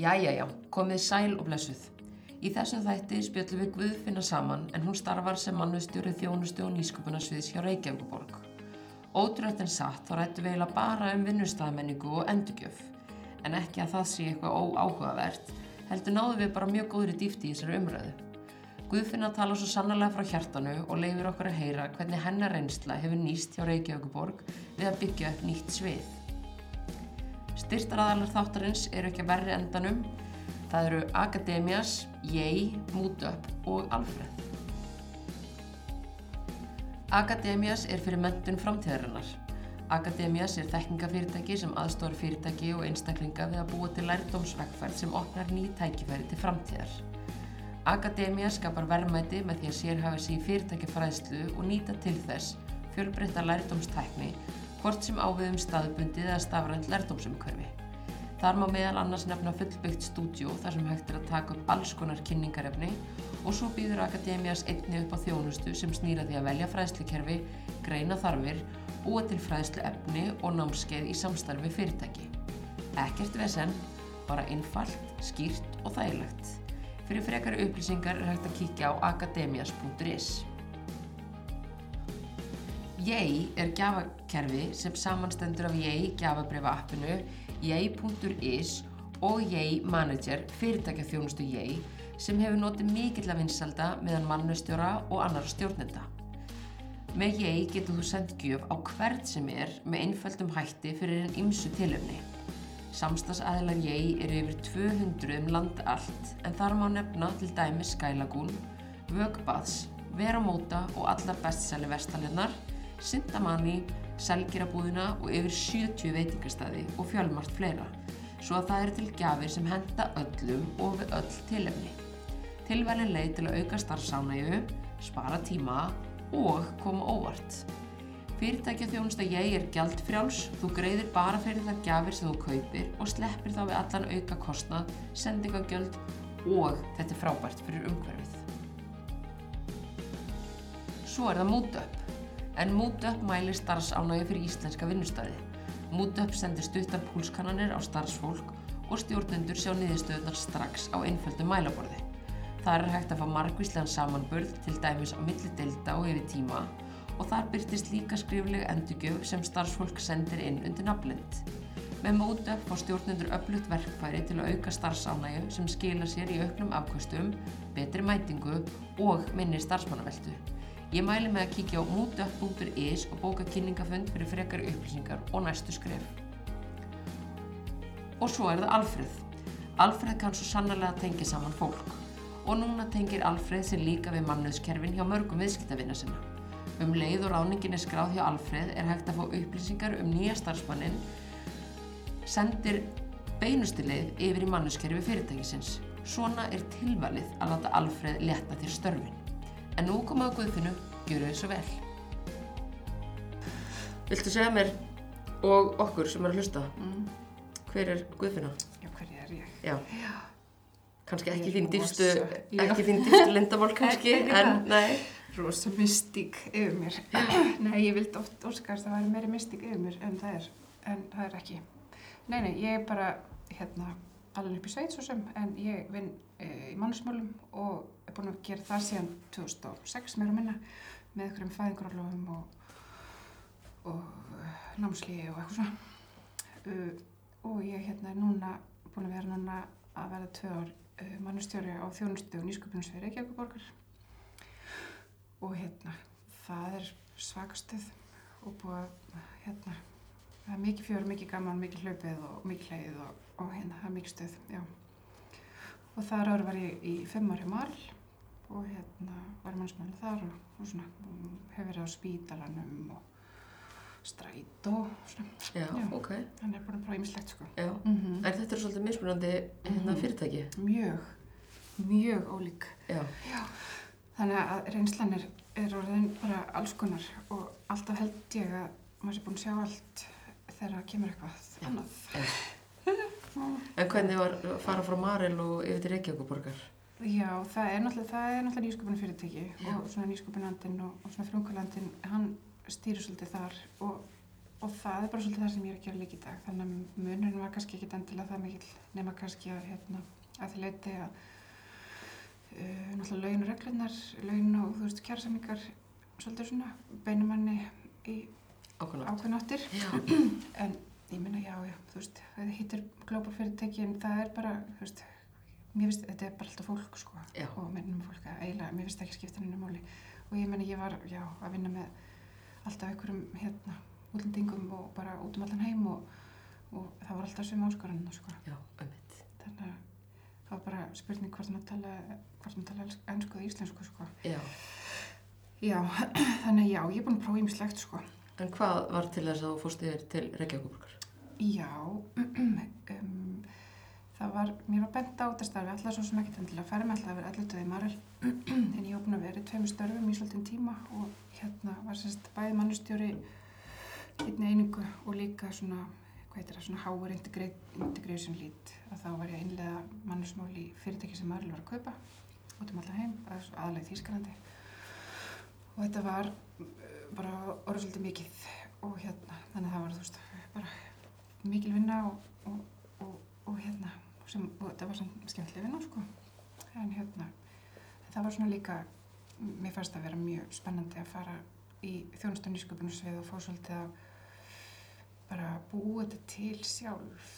Jæja, já, komið sæl og blessuð. Í þessum þætti spjöllum við Guðfinna saman en hún starfar sem mannustjóri þjónustu og nýsköpunarsviðs hjá Reykjavíkuborg. Ótrúrætt en satt þá rættu við eiginlega bara um vinnustæðamenningu og endurgjöf. En ekki að það sé eitthvað óáhugavert, heldur náðu við bara mjög góðri dýfti í þessari umræðu. Guðfinna tala svo sannlega frá hjartanu og leifir okkur að heyra hvernig hennar reynsla hefur nýst hjá Reykjavíkuborg við að byggja upp nýtt svið. Styrtaraðalar þáttarins eru ekki að verri endanum. Það eru Akademias, Yei, Moodup og Alfred. Akademias er fyrir mentun framtíðarinnar. Akademias er þekkingafyrirtæki sem aðstóður fyrirtæki og einstaklinga við að búa til lærdómsvegferð sem opnar ný tækifæri til framtíðar. Akademia skapar verðmæti með því að sérhafa sig í fyrirtækjafræðslu og nýta til þess fjölbreytta lærdómstækni hvort sem áviðum staðbundið eða stafrænt lærdómsumkörfi. Þar má meðal annars nefna fullbyggt stúdjó þar sem hægt er að taka upp alls konar kynningarefni og svo býður Akademias einni upp á þjónustu sem snýra því að velja fræðslukerfi, greina þarfir, búa til fræðslu efni og námskeið í samstarfi fyrirtæki. Ekkert vesen, bara einfalt, skýrt og þægilegt. Fyrir frekari upplýsingar er hægt að kíkja á akademias.is. Yei er gjafakerfi sem samanstendur af Yei gjafabrifa appinu, Yei.is og Yei Manager fyrirtækjaþjónustu Yei sem hefur notið mikill að vinsalda meðan mannustjóra og annar stjórnenda. Með Yei getur þú sendt gjöf á hvert sem er með einföldum hætti fyrir einn ymsu tilöfni. Samstagsæðilar Yei eru yfir 200 um land allt en þar má nefna til dæmi Skylagún, Vögbaths, Veramóta og allar bestsæli verstalinnar, Sintamani, Selgerabúðina og yfir 70 veitingastæði og fjölmart fleira, svo að það eru til gjafir sem henda öllum og við öll tilefni. Tilvæli leið til að auka starfsánægu, spara tíma og koma óvart. Fyrirtækja þjónusta ég er gjald frjáls, þú greiðir bara fyrir það gjafir sem þú kaupir og sleppir þá við allan auka kostnað, sendingagjöld og þetta er frábært fyrir umhverfið. Svo er það MoodUp, en MoodUp mælir starfsánægi fyrir íslenska vinnustæði. MoodUp sendir stuttar púlskannanir á starfsfólk og stjórnendur sjá niðurstöðunar strax á einföldu mælaborði. Þar er hægt að fá margvíslegan samanbörð til dæmis á milli delta og yfir tíma og þar byrtist líka skrifleg endurgjöf sem starfsfólk sendir inn undir nafnlind. Með MoodUp fá stjórnendur öflugt verkfæri til að auka starfsánægju sem skila sér í auknum afkvöstum, betri mætingu og minni starfsmannaveldu. Ég mæli með að kíkja á moodup.is og bóka kynningafund fyrir frekari upplýsingar og næstu skref. Og svo er það Alfreð. Alfreð kann svo sannarlega tengja saman fólk og núna tengir Alfreð sér líka við mannöðskerfin hjá mörgum viðskiptavinna sinna. Um leið og ráningin er skráð hjá Alfreð er hægt að fá upplýsingar um nýja starfsmannin sendir beinustu leið yfir í mannuskerfi fyrirtækisins. Svona er tilvalið að láta Alfreð leta þér störfin. En nú komaðu Guðfinnu, gjöru þið svo vel. Viltu segja mér og okkur sem er að hlusta, Mm. hver er Guðfinna? Já, hverju er ég? Já, Já. kannski Ég ekki þín Já. ekki þín dýfstu lindamál kannski, en nei. Rosa mystík yfir mér. nei, ég vildi oft óskast að það væri meiri mystík yfir mér en það er, en það er ekki. Nei, nei, ég er bara, hérna, alveg upp í sveit svo sem, en ég vinn e, í mannusmálum og er búin að gera það síðan 2006 meira minna með einhverjum fæðingarálofum og, og uh, námslíi og eitthvað svona. Uh, og ég hérna er núna búin að vera núna að verða tvö ár uh, mannustjóri á þjónustu og nýsköpunarsvið Reykjavíkuborgar og hérna það er svakastuð og búið að hérna það er mikið fjör, mikið gaman, mikið hlaupið og mikið hleið og, og hérna það er mikið stuð, já og þar ára var ég í fimm ári mal og hérna var mannsmæli þar og, og svona hefur verið á spítalanum og stræt og svona Já, Já. ok. hann er búin að prófa ýmislegt sko Já. mm þetta er svolítið mismunandi hérna Mhm. fyrirtæki. mjög, mjög ólík Já. Þannig að reynslan er, er orðin bara alls konar og alltaf held ég að maður sé búin að sjá allt þegar það kemur eitthvað annað. En hvernig var að fara frá Marel og yfir til Reykjavíkuborgar? Já, það er náttúrulega, það nýsköpunum fyrirtæki Já. og svona nýsköpunandinn og, og svona frungalandinn, hann stýrir svolítið þar og og það er bara svolítið það sem ég er að gera líka í dag þannig að munurinn var kannski ekki endilega það mikil nema kannski að, hérna, að því leiti að uh, náttúrulega laun og reglunar laun og þú veist kjærsamningar svolítið svona beinumanni í ákveðnáttir en ég minna já, já, þú veist það hittir global fyrirtækin, það er bara þú veist, mér finnst, þetta er bara alltaf fólk sko, Já. og minnum fólk að eiginlega, mér finnst ekki skipta henni máli og ég menna ég var, já, að vinna með alltaf einhverjum hérna útlendingum og bara út um allan heim og, og það var alltaf sem áskoranina sko, já, ömmit. þannig að það var bara spurning hvort maður tala hvort maður tala ennsku eða íslensku sko Já. já, þannig að já, ég er búin að prófa ímislegt sko En hvað var til þess að þú fórst yfir til Reykjavíkuborgar? Já, um, það var, mér var bent á þetta starfi, alltaf svo sem ekkert endilega færi mig alltaf að vera allir döði marel, en ég búin að vera í tveimur störfum í svolítinn tíma og hérna var sérst bæði mannustjóri einni einingu og líka svona, hvað heitir það, svona Integra- Integration Lead, að þá var ég að innlega mannusmál í fyrirtæki sem marel var að kaupa út um allan heim, aðalega í Þýskalandi. Og þetta var uh, bara orðið svolítið mikið og hérna, þannig að það var þú veist, bara mikil vinna og, og, og, og hérna sem, þetta var svona skemmtileg vinna sko. En hérna það var svona líka, mér fannst að vera mjög spennandi að fara í þjónust og nýsköpunarsvið og fá svolítið að bara búa þetta til sjálf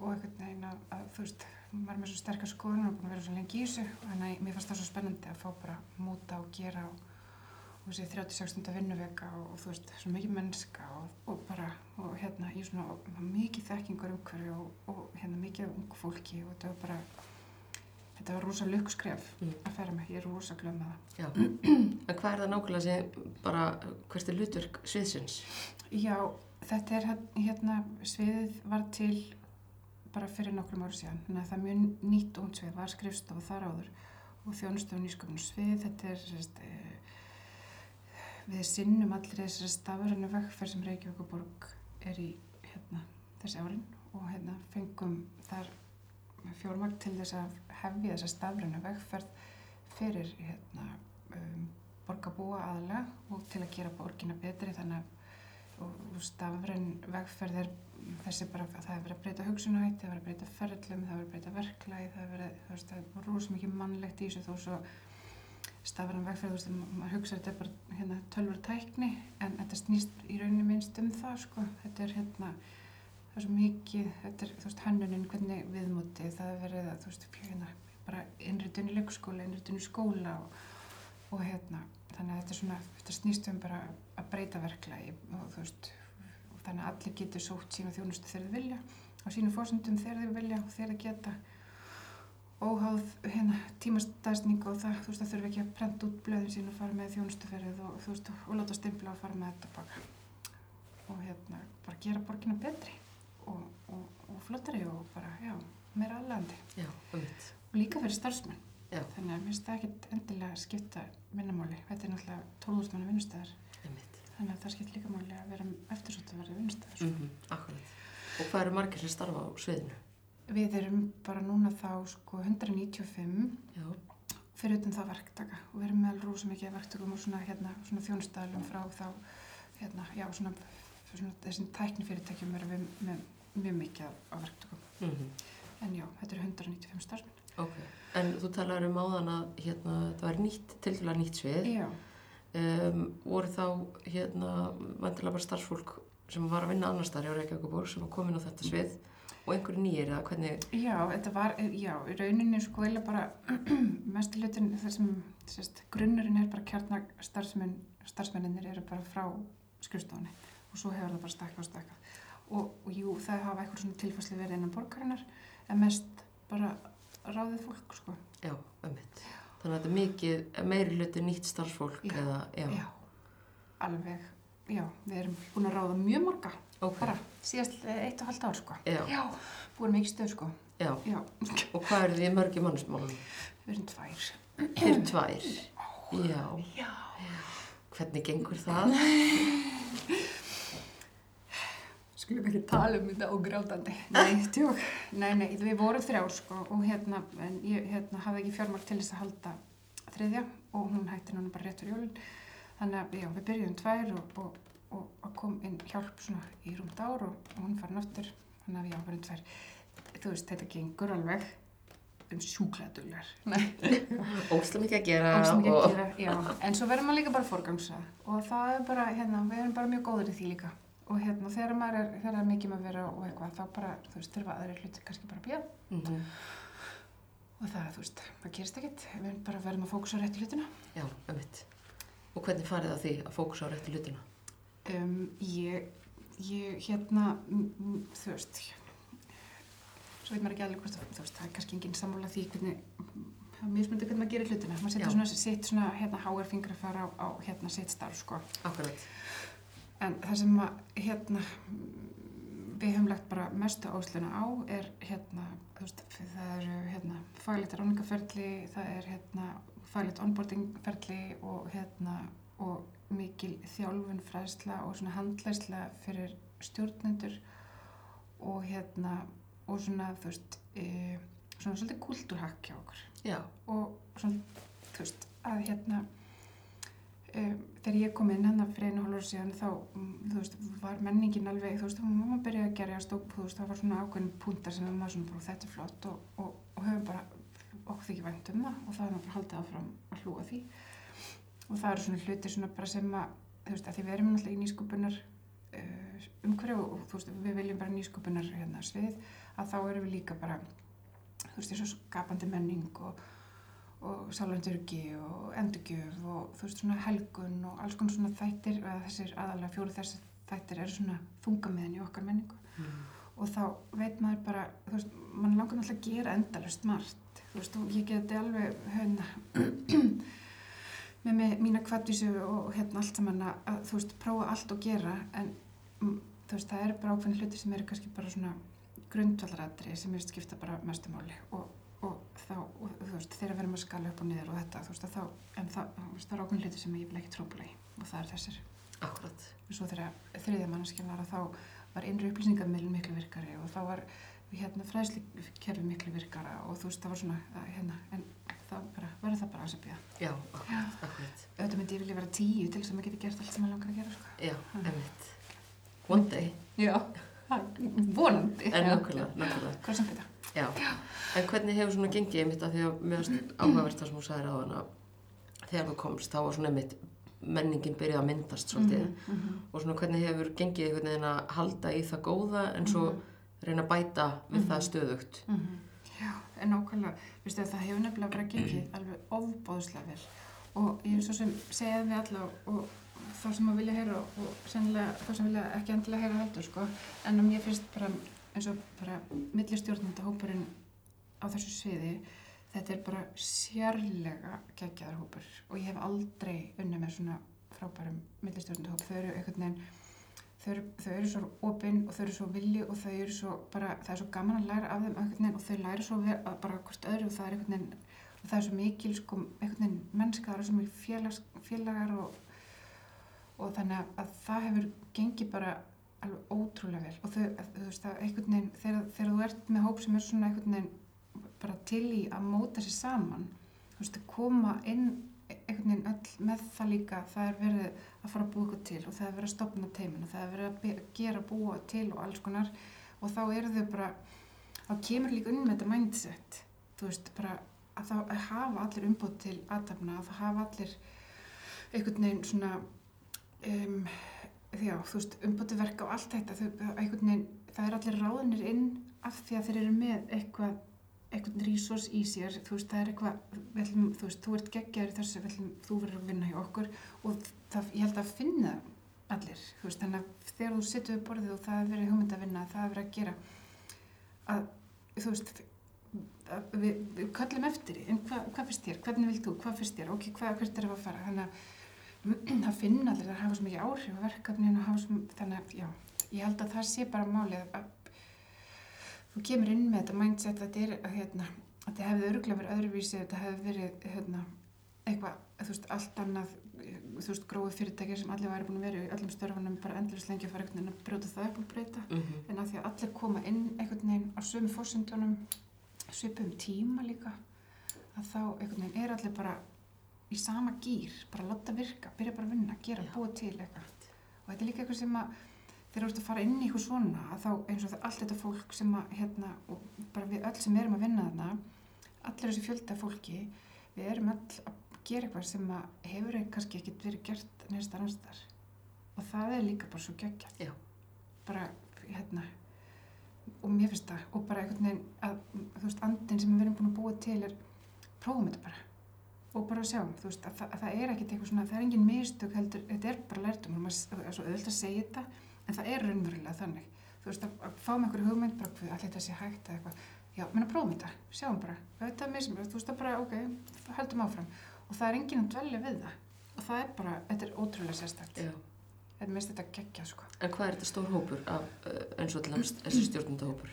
og einhvern veginn að, að þú veist, maður er með svo sterkar skoðun og búin að vera svo lengi í þessu. Þannig að mér fannst það svo spennandi að fá bara móta og gera og og þessi 36 stundar vinnuveka og, og þú veist, svo mikið mennska og, og bara, og hérna, ég svona og mikið þekkingur umhverju og, og hérna mikið ung fólki og þetta var bara þetta var rosa lukkskref Mm. að færa mig, ég er rosa glöð með það Já. En hvað er það nákvæmlega sem bara, hvert er hlutverk sviðsins? Já, þetta er hérna- hérna, sviðið var til bara fyrir nokkrum ára síðan, þannig að það er mjög nýtt ung svið, var skrifstofu þar áður og þjónustofu nýsköpun svið, þetta er við sinnum allir þessari stafrænu vegferð sem Reykjavíkuborg er í hérna, þessi árin og hérna fengum þar fjármagn til þess að hefja þessa stafrænu vegferð fyrir hérna, um, borgarbúa aðalega og til að gera borgina betri. Þannig að og, og stafræn vegferð er þessi bara að það er verið að breyta hugsunahætti, það er verið að breyta ferðlum, það er verið að breyta verklæði, það er verið, þú veist, það er rosa mikið mannlegt í þessu þó svo stafræn vegferð, þú veist, maður hugsa þetta er bara hérna tölvur tækni en þetta snýst í rauninni minnst um það, sko, þetta er hérna, það er svo mikið, þetta er, þú veist, hannunin, hvernig viðmótið, það er verið að, þú veist, hérna, bara innritun í leikskóla, innritun í skóla og, og hérna, þannig að þetta er svona, þetta snýst um bara að breyta verklagi og þú veist, og þannig að allir getur sótt sína þjónustu þegar þið vilja á sínum fórsendum þegar þið vilja og þegar þið geta óháð hérna, tímastæðsning og það, þú veist, það þurfi ekki að prenta út blöðin sín og fara með þjónustuferðið og þú veist, og láta stimpla og fara með þetta baka og hérna, bara gera borgina betri og, og, og flottari og bara, já, meira aðlandi Já, ömmit. og líka fyrir starfsmenn Já. þannig að mér finnst það ekkert endilega skipta vinnamáli, þetta er náttúrulega 12.000 manna vinnustæðar, Ömmit. þannig að það skipt líka máli að vera eftirsótt að vera vinnustæðar Mm Akkurat. Og hvað eru margir sem starfa á sviðinu? Við erum bara núna þá sko 195 Já. fyrir utan það verktaka og við erum með rosa mikið verktökum og svona, hérna, svona þjónustæðalum frá þá, hérna, já, svona, svona þessum tæknifyrirtækjum erum við með mjög mikið af verktökum. Mm En já, þetta eru 195 starfsmenn. Ok. En þú talar um áðan að hérna, það var nýtt, til dæla nýtt svið. Já, Um, voru þá hérna, vantilega bara starfsfólk sem var að vinna annar starf hjá Reykjavíkuborg sem var komin á þetta svið og einhverju nýjir eða hvernig, já, þetta var, já, í rauninni sko eða bara mestu hlutin þar sem, sérst, grunnurinn er bara kjarnar starfsmenn, starfsmenninir eru bara frá skrifstofunni og svo hefur það bara stakkað og stakkað og, og jú, það hafa eitthvað svona tilfæslu verið innan borgarinnar en mest bara ráðið fólk sko. já, ömmit. Þannig að þetta er mikið, meiri hluti nýtt starfsfólk Já. eða, já, Já, alveg, já, við erum búin að ráða mjög marga, ok, bara síðast eh, eitt og halvt ár sko. já, Já, búin mikið stöð sko. já. Já, Og hvað eru því mörgi mannsmálum? við erum tvær. Þeir eru tvær. Já. Já. Hvernig gengur það? Skulum ekki tala um þetta ógrátandi. Nei, tjók. Nei, nei, við vorum þrjár sko og hérna, en ég hérna, hafði ekki fjármagn til þess að halda þriðja og hún hætti núna bara rétt fyrir jólun. Þannig að, já, við byrjuðum tvær og, og, og, og kom inn hjálp svona í rúmt ár og, og hún farin aftur. Þannig að við áverðum tvær. Þú veist, þetta gengur alveg um sjúklega duglegar Ósla mikið að gera mikið og... að gera, en svo verður maður líka bara forgangsa og það er bara, hérna, við erum bara mjög góður í því líka. Og hérna, þegar maður er, þegar er mikið að vera og eitthvað, þá bara, þú veist, þurfa aðri hluti kannski bara að bíða. Mhm. og það, þú veist, það gerist ekkert. Við bara verðum að fókusa á réttu hlutina. Já, ömmit. Og hvernig farið það því að fókusa á réttu hlutina? Um, ég, ég, hérna þú veist svo veit maður ekki alveg hvort að, þú veist, það er kannski engin sammála því hvernig það er mismunandi hvernig maður gerir hlutina. Maður setur svona sitt svona, hérna, háar fingra fara á, á, hérna, sitt starf, sko. Akkurat. En það sem að, hérna, við höfum lagt bara mestu ásluna á er hérna, þú veist, það eru hérna, faglegt ráningaferli, það er hérna, faglegt onboardingferli og hérna, og mikil þjálfun fræðsla og svona handlæsla fyrir stjórnendur og hérna, og svona, þú veist, e, svona svolítið kultúrhakk hjá okkur. Já, og svona, þú veist, að hérna um, þegar ég kom inn hann fyrir einu hálfur síðan þá, mm, þú veist, var menningin alveg, þú veist, þá var maður byrjaði að gerjast og þú veist, það var svona ákveðin púntar sem maður svona bara, þetta er flott og, og, og höfum bara okkur þykir vænt um það og það er maður bara haldið áfram að hlúa því og það eru svona hluti svona bara sem að, þú veist, að því við erum náttúrulega í nýskupunar uh, umhverju og, þú veist, við viljum bara nýskupunar hérna svið, að þá erum við líka bara, þú veist, þessu skapandi menning og og sálendurgi og endurgjöf og þú veist svona helgun og alls konar svona þættir eða þessir aðalega fjóru þessir þættir eru svona þungamiðin í okkar menningu mm. og þá veit maður bara þú veist, mann langar náttúrulega að gera endalust margt þú veist, og ég geti alveg hérna með mig, mína kvartvísu og hérna allt saman að, þú veist, prófa allt og gera en mm, þú veist, það eru bara ákveðin hluti sem eru kannski bara svona grundvallaradri sem er skipta bara mestumáli og og þá, og, þú veist, þegar við erum að skala upp og niður og þetta, þú veist, þá, en það, það er ákveðin hluti sem ég vil ekki trópula í og það er þessir. Akkurat. Og svo þegar þriðja mannskjum var að þá var innri upplýsingamilin miklu virkari og þá var hérna fræðslikerfi miklu virkara og þú veist, það var svona, hérna, en það bara, verður það bara að sepja. Já, akkurat. Auðvitað myndi ég vilja vera tíu til þess að maður geti gert allt sem maður langar að gera, sko. Já, ömmit. One day. Já, vonandi. En nákvæmlega. Hvað sem þetta? Já. En hvernig hefur svona gengið einmitt að því að meðast áhugavert það sem þú sagðir á hana þegar þú komst, þá var svona einmitt menningin byrjaði að myndast svolítið Mm -hmm. og svona hvernig hefur gengið einhvern veginn að halda í það góða en svo reyna að bæta við Mhm. það stöðugt. Mm Já, en nákvæmlega, veistu það hefur nefnilega bara gengið alveg ofbóðslega vel. Og ég er svo sem segja við alla og, þá sem að vilja heyra og, sennilega þá sem vilja ekki endilega heyra heldur sko, en að mér finnst bara eins og bara millistjórnanda hópurinn á þessu sviði þetta er bara sérlega geggjaðar hópur. Og ég hef aldrei unni með svona frábærum millistjórnanda hóp, þau eru einhvern veginn þau eru, þau eru svo opinn og þau eru svo vilji og þau eru svo bara, það er svo gaman að læra af þeim og þau læra svo vel, bara hvort öðru og það er einhvern veginn og það er svo mikil sko, einhvern veginn mennska, það er svo mikil félags, félagar og, og þannig að, að það hefur gengið bara alveg ótrúlega vel. Og þau, þú veist það einhvern veginn þegar, þegar þú ert með hóp sem er svona einhvern veginn bara til í að móta sér saman þú veist koma inn einhvern veginn öll með það líka það er verið að fara að búa eitthvað til og það er verið að stopna teiminu, það er verið að gera búa til og alls konar. Og þá eru þau bara þá kemur líka inn með þetta mindset þú veist bara að þá að hafa allir umbúð til aðtapna að það hafa allir einhvern veginn svona um, já, þú veist, umbúti verka og allt þetta, þau, einhvern veginn það er allir ráðinir inn af því að þeir eru með eitthvað eitthvað resource í sér, þú veist, það er eitthvað ætlum, þú veist, þú ert geggjaður í þessu ætlum, þú verður að vinna hjá okkur og það, ég held að finna allir, þú veist, þannig að þegar þú sittur við borðið og það er verið hugmynd að vinna það er verið að gera að, þú veist að við, við kallum eftir en hva, hvað finnst þér, hvernig vilt þú, hvað finnst þér ok, hvað, hvert er það að fara, þannig að það finna allir að hafa svo mikið áhrif á verkefnin og hafa svo, þannig að, já ég held að það sé bara málið að, að þú kemur inn með þetta mindset að þetta er hérna, að þetta hefði örgulega verið öðruvísi, þetta hefði verið hérna, eitthvað, þú veist, allt annað þú veist, gróið fyrirtækir sem allir væri búin að vera í öllum störfunum bara endurist lengi að fara einhvern veginn að brjóta það upp og breyta. Mm en að því að allir koma inn einhvern veginn á sömu fórsendunum svipum tíma líka að þá einhvern veginn er allir bara í sama gýr, bara láta virka, byrja bara að vinna, gera, búa til eitthvað. Og þetta er líka eitthvað sem að þegar þú ert að fara inn í eitthvað svona að þá eins og það, allt þetta fólk sem að hérna, og bara við öll sem erum að vinna þarna allir þessi fjölda fólki við erum öll að gera eitthvað sem að hefur kannski ekkert verið gert neðst annars þar og það er líka bara svo geggjað. Já. bara hérna og mér finnst það og bara einhvern veginn að þú veist andin sem við erum búin að búa til er prófum þetta bara. Og bara sjáum, þú veist, að, að það er ekkert eitthvað svona, það er engin mistök heldur, þetta er bara lærtum og maður er svo auðvitað að segja þetta en það er raunverulega þannig. Þú veist, að, að fá með einhverju hugmynd bara hvað allir þetta sé hægt eða eitthvað, já, menna prófum þetta. Sjáum bara, þetta er mismur þú veist, það bara, ok, höldum áfram. Og það er enginn að dvelja við það. Og það er bara, þetta er ótrúlega sérstætt Já. þetta minnst þetta geggja, sko. En hvað er þetta stór hópur af, uh, eins og dæmis þessi stjórnundahópur?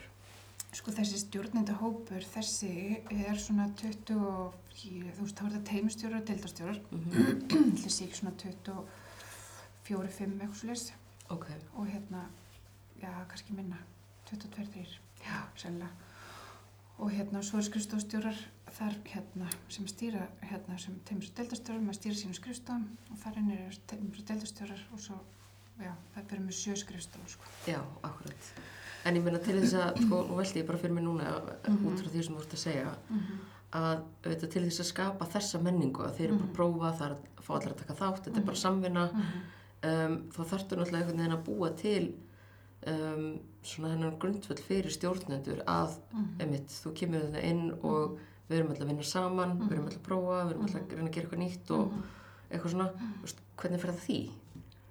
Sko þessi stjórnendahópur, þessi er svona 20, og- þú veist, þá er það teimistjórar og deildarstjórar, Mm -hmm. þessi ekki svona 24, 5 eitthvað svo leys Ok, og hérna, já, kannski minna, 22, 3, já, sennilega. Og hérna, svo er skrifstofstjórar þar hérna sem stýra, hérna sem teimist og deildarstjórar, maður stýra sínum skrifstofum og þar inn er teimist og deildarstjórar og svo, já, það byrjum með sjö skrifstof, sko. já, akkurat. En ég meina til þess að, sko, nú veldi ég bara fyrir mig núna Mhm. út frá því sem þú ert að segja Mm -hmm. að auðvitað til þess að skapa þessa menningu að þeir eru bara Mhm. að prófa, það er að fá allir að taka þátt, þetta er bara samvinna um, þá þarftu náttúrulega einhvern veginn að búa til um, svona hennar grundvöld fyrir stjórnendur að einmitt, þú kemur þetta inn og við erum alltaf að vinna saman, við erum alltaf að prófa, við erum alltaf að reyna að gera eitthvað nýtt og eitthvað svona, hvernig fer það því?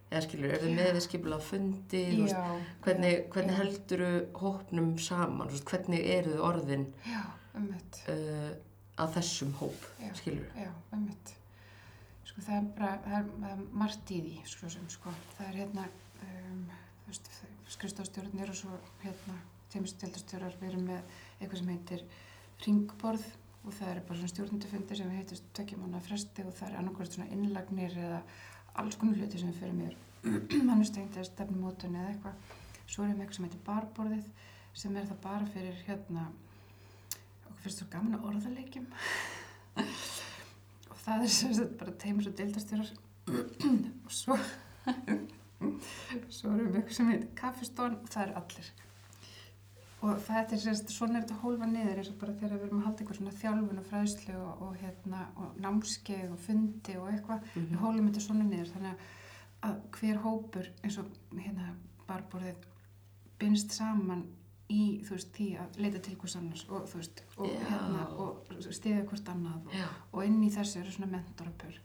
Eða skilur, er þið með við skipulað fundi, Já, hvernig, hvernig já. helduru hópnum saman, hvernig eru þið orðin Já, ummitt. uh, að þessum hóp, Já. skilur? Já, einmitt. Sko það er bara, það er, margt í því, sko, sem, sko. Það er hérna, um, þú skrifstofstjórnir og svo hérna, teimistjaldastjórar, við erum með eitthvað sem heitir ringborð og það eru bara svona stjórnundufundir sem heitist tökjum mánuða fresti og það er annarkvæmst svona innlagnir eða alls konar hluti sem fyrir mér mannustengt eða stefnumótun eða eitthvað. Svo erum við eitthvað sem heitir barborðið sem er það bara fyrir hérna, okkur finnst svo gaman að orðaleikjum og það er sem sagt bara teimis og deildastjórar og svo svo erum við eitthvað sem heitir kaffistón og það er allir. Og það er sem sagt svona er þetta hólfa niður eins og bara þegar við erum að halda eitthvað svona þjálfun og fræðslu og, og hérna og námskeið og fundi og eitthvað. Mhm. við hólum þetta svona niður þannig að- hver hópur eins og hérna barborðið binst saman í þú veist því að leita til hvers annars og þú veist og hérna og stiðja hvort annað og, og inn í þessu eru svona mentorapur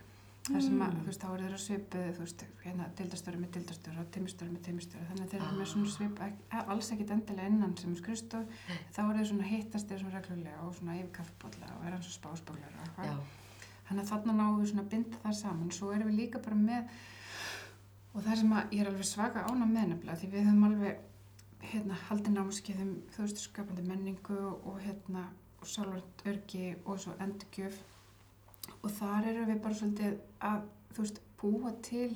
þar sem að, Mm. þú veist, þá eru þeirra svipuð þú veist, hérna, deildastöru með deildastöru og teimistöru með teimistöru, þannig að þeir eru með svona Ah. svip e- alls ekkit endilega innan sem skrifstof, þá eru þeir svona hittast þeir svona reglulega og svona yfir kaffibólla og er eins og spáspólar og eitthvað. Þannig að þarna náum við svona að binda það saman. Svo erum við líka bara með og það sem að ég er alveg svaka ána með nefnilega því við höfum alveg hérna haldið námskeiðum þú veist skapandi menningu og hérna og sálvart örgi og svo endurgjöf. Og þar erum við bara svolítið að þú veist búa til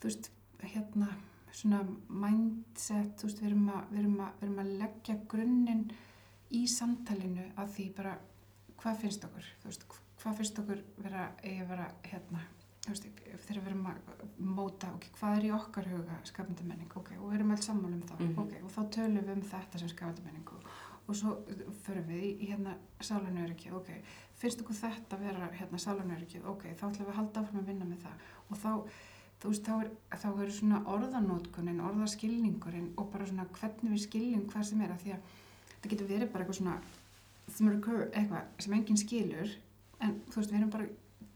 þú veist hérna svona mindset þú veist við erum að, við erum að, við erum að leggja grunninn í samtalinu að því bara hvað finnst okkur? Veist hvað finnst okkur vera vera hérna þegar við erum að móta ok, hvað er í okkar huga skapandi menning? Ok, og við erum alls sammála um það. Mhm. ok, og þá tölum við um þetta sem skapandi menning. Og, svo förum við í, hérna sálanöryggi, ok finnst okkur þetta vera hérna sálanöryggi ok, þá ætlum við að halda áfram að vinna með það. Og þá, þú veist, þá er, þá er svona orðanótkunin, orðaskilningurinn og bara svona hvernig við skiljum hvað sem er að því að það getur verið bara eitthvað svona eru eitthvað sem enginn skilur. En þú veist, við erum bara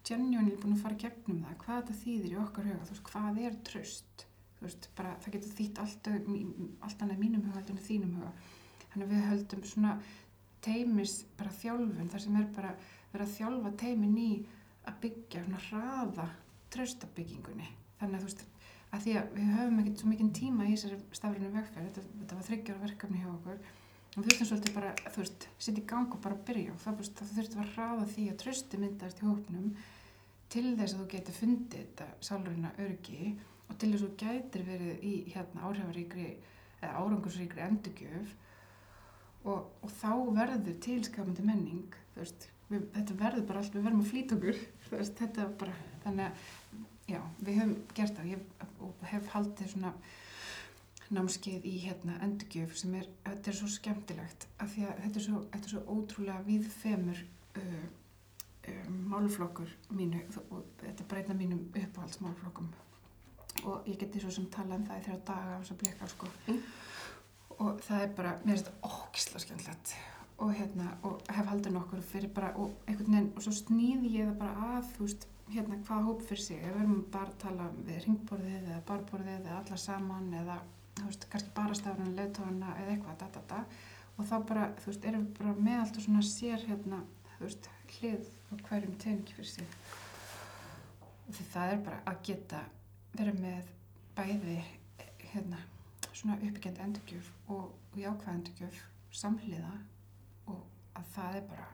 genuinely búin að fara gegnum það hvað þetta þýðir í okkar huga, þú veist, hvað er tröst þú veist, bara það getur þýtt allt, allt annað mínum huga en í þínum huga. Þannig að við höldum svona teimis bara þjálfun þar sem er bara verið að þjálfa teimin í að byggja svona hraða tröstabyggingunni þannig að þú veist, að því að við höfum ekkert svo mikinn tíma í þessari stafrinu vegferð þetta, þetta var þryggjára verkefni hjá okkur við þurftum svolítið bara, þú veist, setja í gang og bara byrja. Það, það þurftum að hraða því að trösti myndast í hópnum til þess að þú getur fundið þetta sálurina örgi og til þess að þú gætir verið í hérna áhrifaríkri eða árangursríkri endurgjöf. Og, og þá verður tilskapandi menning þú veist, við, þetta verður bara allt, við verðum að flýta okkur þú veist, þetta bara, þannig að já, við höfum gert það. Og hef haldið svona námskeið í hérna endurgjöf sem er, þetta er svo skemmtilegt af því að þetta er svo, þetta er svo ótrúlega viðfemur uh, um, málflokkur mínu og þetta breyta mínum uppáhaldsmálflokkum. Og ég geti svo sem tala um það í þrjá daga þess að bleka sko. Mm. og það er bara, mér er þetta ógisla skemmtilegt. Og hérna, og hef haldið nokkur fyrir bara, og einhvern veginn, og svo snýði ég það bara að, þú veist, hérna hvaða hóp fyrir sig, ef við erum bara að tala við ringborðið eða barborðið eða alla saman eða, þú veist, kannski bara stafruna leðtóðana eða eitthvað, da, da, da. Og þá bara, þú veist, erum við bara með alltaf svona sér hérna, þú veist, hlið á hverjum teningi fyrir sig. Og því það er bara að geta verið með bæði hérna, svona uppbyggjandi endurgjöf og, og jákvæð endurgjöf samhliða og að það er bara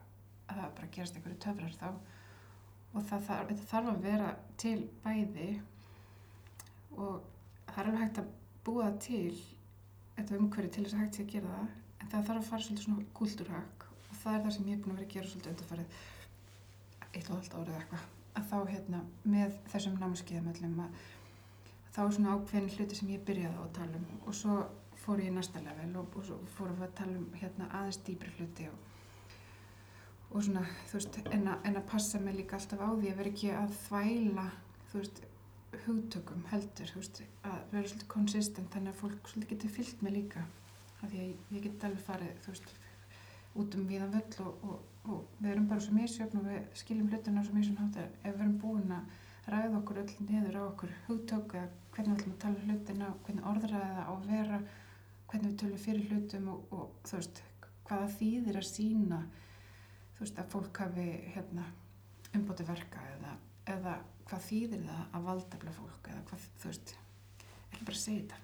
að það bara gerast einhverju töfrar þá. Og það þarf, þarf að vera til bæði og það er alveg hægt að búa til þetta umhverju til þess að hægt sé að gera það en það þarf að fara svolítið svona kúltúrhag og það er það sem ég er búin að vera að gera svolítið undarfarið eitt og allt árið eitthvað að þá hérna með þessum námskeiðum öllum að þá er svona ákveðin hluti sem ég byrjaði á að tala um og svo fór ég í næsta level og, og svo við að tala um hérna aðeins dýpri hluti og, og svona þú veist en að, en að passa mig líka alltaf á því að vera ekki að þvæla þú veist hugtökum heldur veist að vera svolítið konsistent þannig að fólk svolítið getur fyllt mig líka af því að ég, ég get alveg farið veist út um viðan völl og, og, og við erum bara svo misjöfn og við skiljum hlutina svo misjöfn hátt að ef við erum búin að ræða okkur öll niður á okkur hugtök eða hvernig við ætlum að tala um hlutina hvernig orðræða á að vera hvernig við tölum fyrir hlutum og, og veist hvaða þýðir að sína þú veist að fólk hafi hérna umbóti verka eða, eða hvað þýðir það að valdefla fólk eða hvað þú veist ekki bara að segja þetta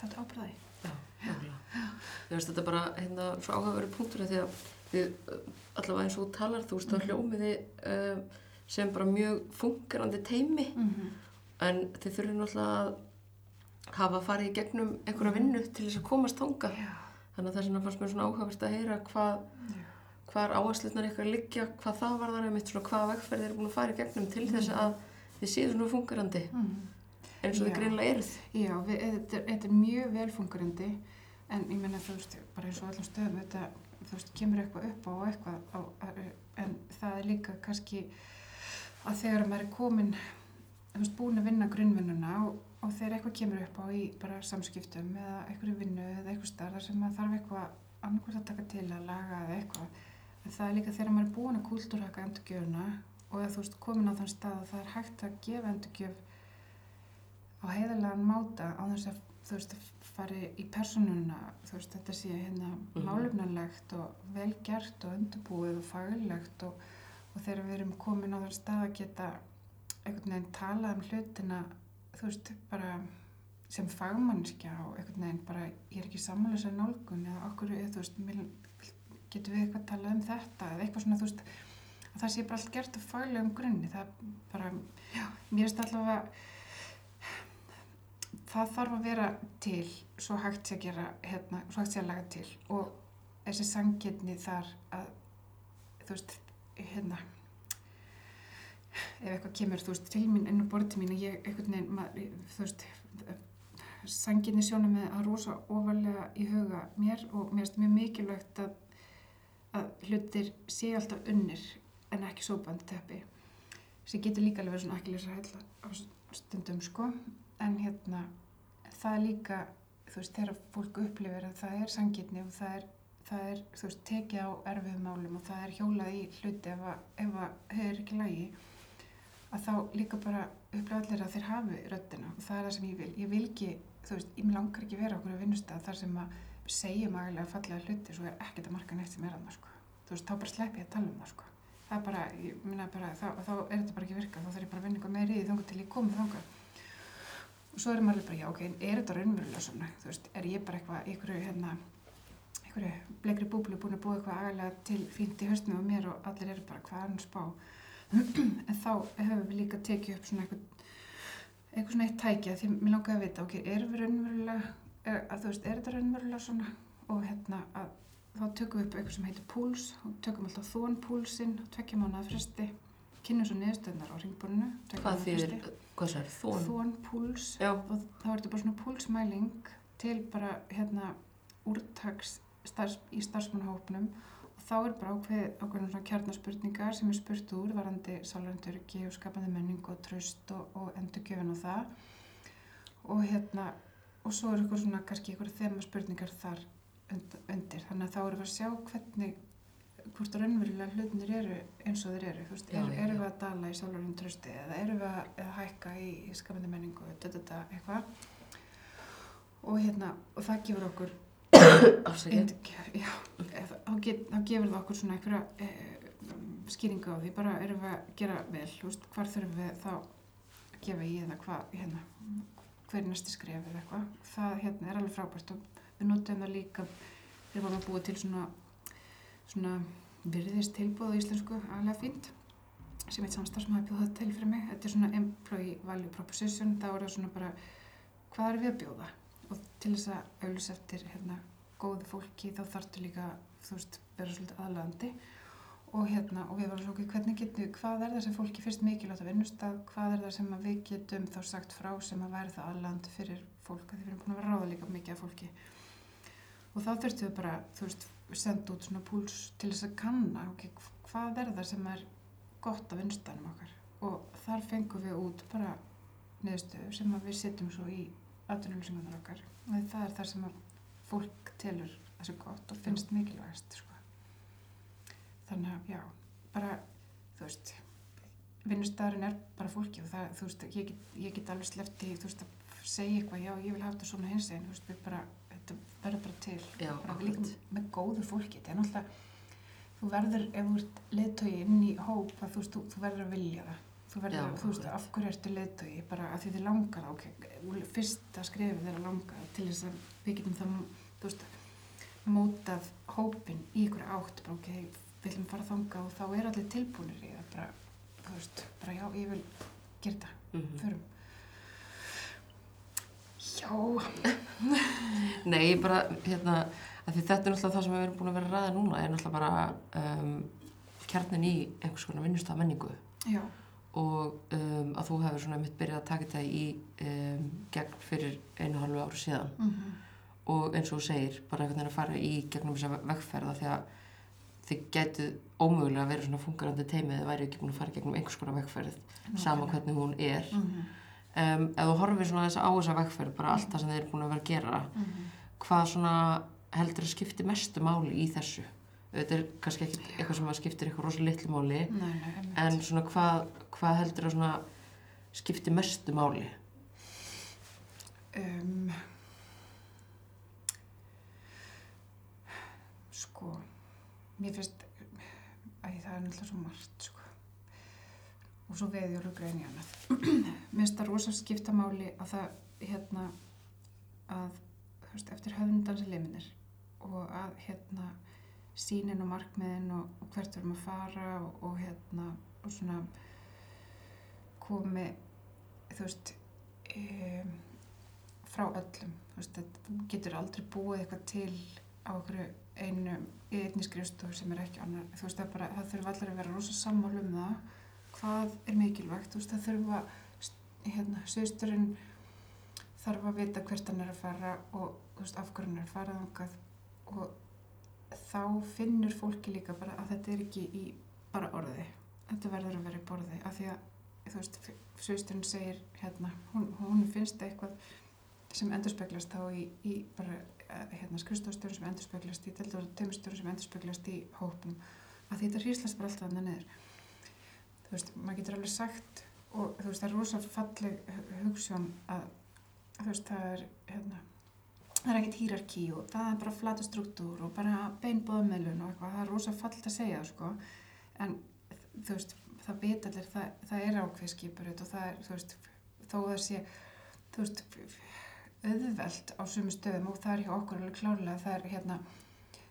þetta er ábræði Já, nákvæmlega. Ég veist þetta bara hérna svo áhugaverið punktur því að við uh, allavega eins og þú talar þú veist þá Mhm. hljómiði uh, sem bara mjög fungerandi teimi mm -hmm. en þið þurfum náttúrulega að hafa farið í gegnum einhverja Mhm. vinnu til þess að komast þanga já, þannig að þess vegna fannst mér svona áhugavert að heyra hvað já. Hvar áherslunar ykkar liggja, hvað það var þar einmitt svona hvaða vegferð eru búin að fara í gegnum til þess að þið séu svona fungerandi Mm. eins og þið greinlega eruð. Já, við, þetta, er- þetta er mjög velfungerandi en ég menna þú veist, bara eins og öllum stöðum þetta, þú veist, kemur eitthvað upp á eitthvað á, en það er líka kannski að þegar maður er komin þú veist, búin að vinna grunnvinnuna og, og þegar eitthvað kemur upp á í bara samskiptum eða einhverju vinnu eða eitthvað starf sem maður þarf eitthvað annarkvæmt að taka til að laga eða eitthvað það er líka þegar maður er búin að kúltúrhaka endurgjöfuna og að þú veist, komin á þann stað að það er hægt að gefa endurgjöf á heiðarlegan máta á þess að þú veist, fari í persónuna, þú veist, þetta sé hérna Mhm. málefnarlegt og velgert og undirbúið og faglegt og, og þegar við erum komin á þann stað að geta einhvern veginn talað um hlutina, þú veist, bara sem fagmannskja og einhvern veginn bara, ég er ekki sammála þessari nálgun eða okkur, eða, þú veist, getum við eitthvað talað um þetta eða eitthvað svona, þú veist, að það sé bara allt gert á faglegum grunni, það bara, já, mér finnst allavega það þarf að vera til svo hægt sé að gera hérna, svo hægt sé að laga til. Og þessi sangirni þar að þú veist, hérna ef eitthvað kemur, þú veist, til mín inn á borðið til mín og ég, veginn, maður, þú veist sangirni sjónum með að rosa ofalega í huga mér og mér finnst mjög mikilvægt að, að hlutir sé alltaf unnir en ekki sópandi teppi sem getur líka alveg svona ekki lesa hælla á stundum sko. En hérna það er líka þú veist þegar fólk upplifir að það er sangirni og það er, það er þú veist tekið á erfiðum málum og það er hjólað í hluti ef að, ef að þeir er ekki lægi að þá líka bara upplifa allir að þeir hafi röddina og það er það sem ég vil. Ég vil ekki, þú veist, ég langar ekki vera okkur að vinnustaf þar sem að segjum aðeinslega fallega hluti svo er ekkert að marka neitt sem er að það sko. Þú veist, þá bara slepp ég að tala um það sko. Það er bara, ég minna bara, þá, þá er þetta bara ekki virka þá þarf ég bara að vinna eitthvað meiri í þangað til ég komið þangað. Og svo er maður bara, já ok, er þetta raunverulega svona, þú veist, er ég bara eitthvað, einhverju, hérna, einhverju bleikri búblu búin að búa eitthvað agalega til fínt í höstinu og mér og allir eru bara, hvað hann spá? en þá hefur við líka tekið upp svona eitthvað, eitthvað svona eitt tækja því mér langaði að vita, ok, er við raunverulega, er, að þú veist, er þetta raunverulega svona og hérna að þá tökum við upp eitthvað sem heitir púls og tökum alltaf þón púlsinn, tvekja mánuða fresti kynnum svo niðurstöðnar á ringbúrinu. Hvað þýðir, hvað er, þón? Þón, púls Já, og þá er þetta bara svona púlsmæling til bara hérna úrtaks starfs, í starfsmannahópnum og þá er bara ákveð ákveðnum svona kjarnaspurningar sem er spurt úr varandi sálurendurki og skapandi menning og tröst og, og endurgjöfin og það og hérna og svo er eitthvað svona kannski eitthvað þema spurningar þar und- undir. Þannig að þá erum við að sjá hvernig hvort raunverulega hlutinir eru eins og þeir eru, þú veist, Já, er, við að dala í sálurinn trösti eða erum við að, að hækka í, í skapandi menningu, þetta, eitthvað. Og hérna, og það gefur okkur eða þá, gefur það okkur svona einhverja e, skýringu á því, bara erum við að gera vel, þú veist, hvar þurfum við þá að gefa í eða hvað, hérna, hver er næsti skref eða eitthvað, það hérna er alveg frábært og við notum það líka, við erum að búa til svona, svona virðist tilbúð á íslensku, alveg fínt, sem eitt samstarf sem hafi bjóðað til fyrir mig, þetta er svona employee value proposition, þá er það svona bara, hvað er við að bjóða? og til þess að auðvitað eftir hérna, góðu fólki þá þarftu líka þú veist, vera svolítið aðlandi og hérna, og við varum svo hvernig getum hvað er það sem fólki fyrst mikilvægt að vinnustaf, hvað er það sem að við getum þá sagt frá sem að væri það aðlandi fyrir fólk, að því við erum búin að vera að ráða líka mikið af fólki. Og þá þurftum við bara, þú veist, senda út svona púls til þess að kanna okay, hvað er það sem er gott af vinnustanum okkar? Og þar fengum við út bara niðurstöðu sem að við setjum svo í atvinnulýsingarnar okkar. Það er það sem að fólk telur þessu gott og finnst mikilvægast sko. Þannig að já, bara þú veist vinnustæðurinn er bara fólki og það, þú veist, ég get, ég get alveg slefti, þú veist, að segja eitthvað, já, ég vil hafa þetta svona hins einn, þú veist, við bara þetta verður bara til, Já, bara líka með góðu fólki, þetta er náttúrulega þú verður, ef þú ert leðtögi inn í hóp, að þú veist, þú, þú verður að vilja það. Þú verður, Já, þú veist, af hverju ertu leðtögi bara að því þið langar ok fyrsta skrefið þeirra langar til þess að við getum það, þú veist mótað hópin í ykkur átt bara ok, við viljum fara þanga og þá er allir tilbúinir í það bara, þú veist, bara já, ég vil gera þetta, Mhm. förum. Já, Nei, bara, hérna, að því þetta er náttúrulega það sem við erum búin að vera að ræða núna, er náttúrulega bara um, kjarnin í einhvers konar vinnustaf menningu. Já, og um, að þú hefur svona mitt byrjað að taka þetta í um, gegn fyrir einu halvu ári síðan. Mhm, og eins og þú segir, bara einhvern veginn að fara í gegnum þessa vegferða því að þið gætu ómögulega að vera svona fungerandi teimið eða væri ekki búin að fara gegnum einhvers konar vegferð sama hvernig hún er. Mhm, um, ef þú horfir svona þess á þessa vegferð bara allt það sem þeir eru búin að vera að gera mhm, hvað svona heldur að skipti mestu máli í þessu? Þetta er kannski ekki eitthvað sem að skiptir eitthvað rosa litlu máli nei, nei, en svona hvað, hvað heldur að svona skipti mestu máli? Um, sko, mér finnst að það er náttúrulega svo margt sko. og svo veði og grein í annað. mér finnst það rosa skiptamáli að það hérna að veist, eftir höfundansi liminir og að hérna sínin og markmiðin og, og hvert við erum að fara og, og hérna og svona komi þú veist um, frá öllum þú veist, þetta- getur aldrei búið eitthvað til á einhverju einu í einni skrifstofu sem er ekki annar. Þú veist, það, bara, það þurfa allir að vera rosa sammála um það hvað er mikilvægt. Þú veist, það þurfa hérna, sögusturinn þarf að vita hvert hann er að fara og veist, af hverju hann er að fara þangað. Og þá finnur fólki líka bara að þetta er ekki í bara orði. Þetta verður að vera í borði. Af því að þú veist, sögusturinn segir hérna, hún, hún finnst eitthvað sem endurspeglast þá í, í bara hérna, skrifstofstjórum sem endurspeglast í deldur tömustjórum sem endurspeglast í hópum að þetta hríslast bara alltaf þannig niður. Þú veist, maður getur alveg sagt og þú veist, það er rosa falleg hu- hugsjón að þú veist, það er hérna, það er ekkert hýrarki og það er bara flata struktúr og bara beinbóðmeðlun og eitthvað, það er rosa fallet að segja sko, en þú veist, það veit allir, það, það er ákveð skipurut og það er, þú veist, þó að sé, þú veist, auðvelt á sumu stöðum og það er hjá okkur alveg klárlega, það er hérna,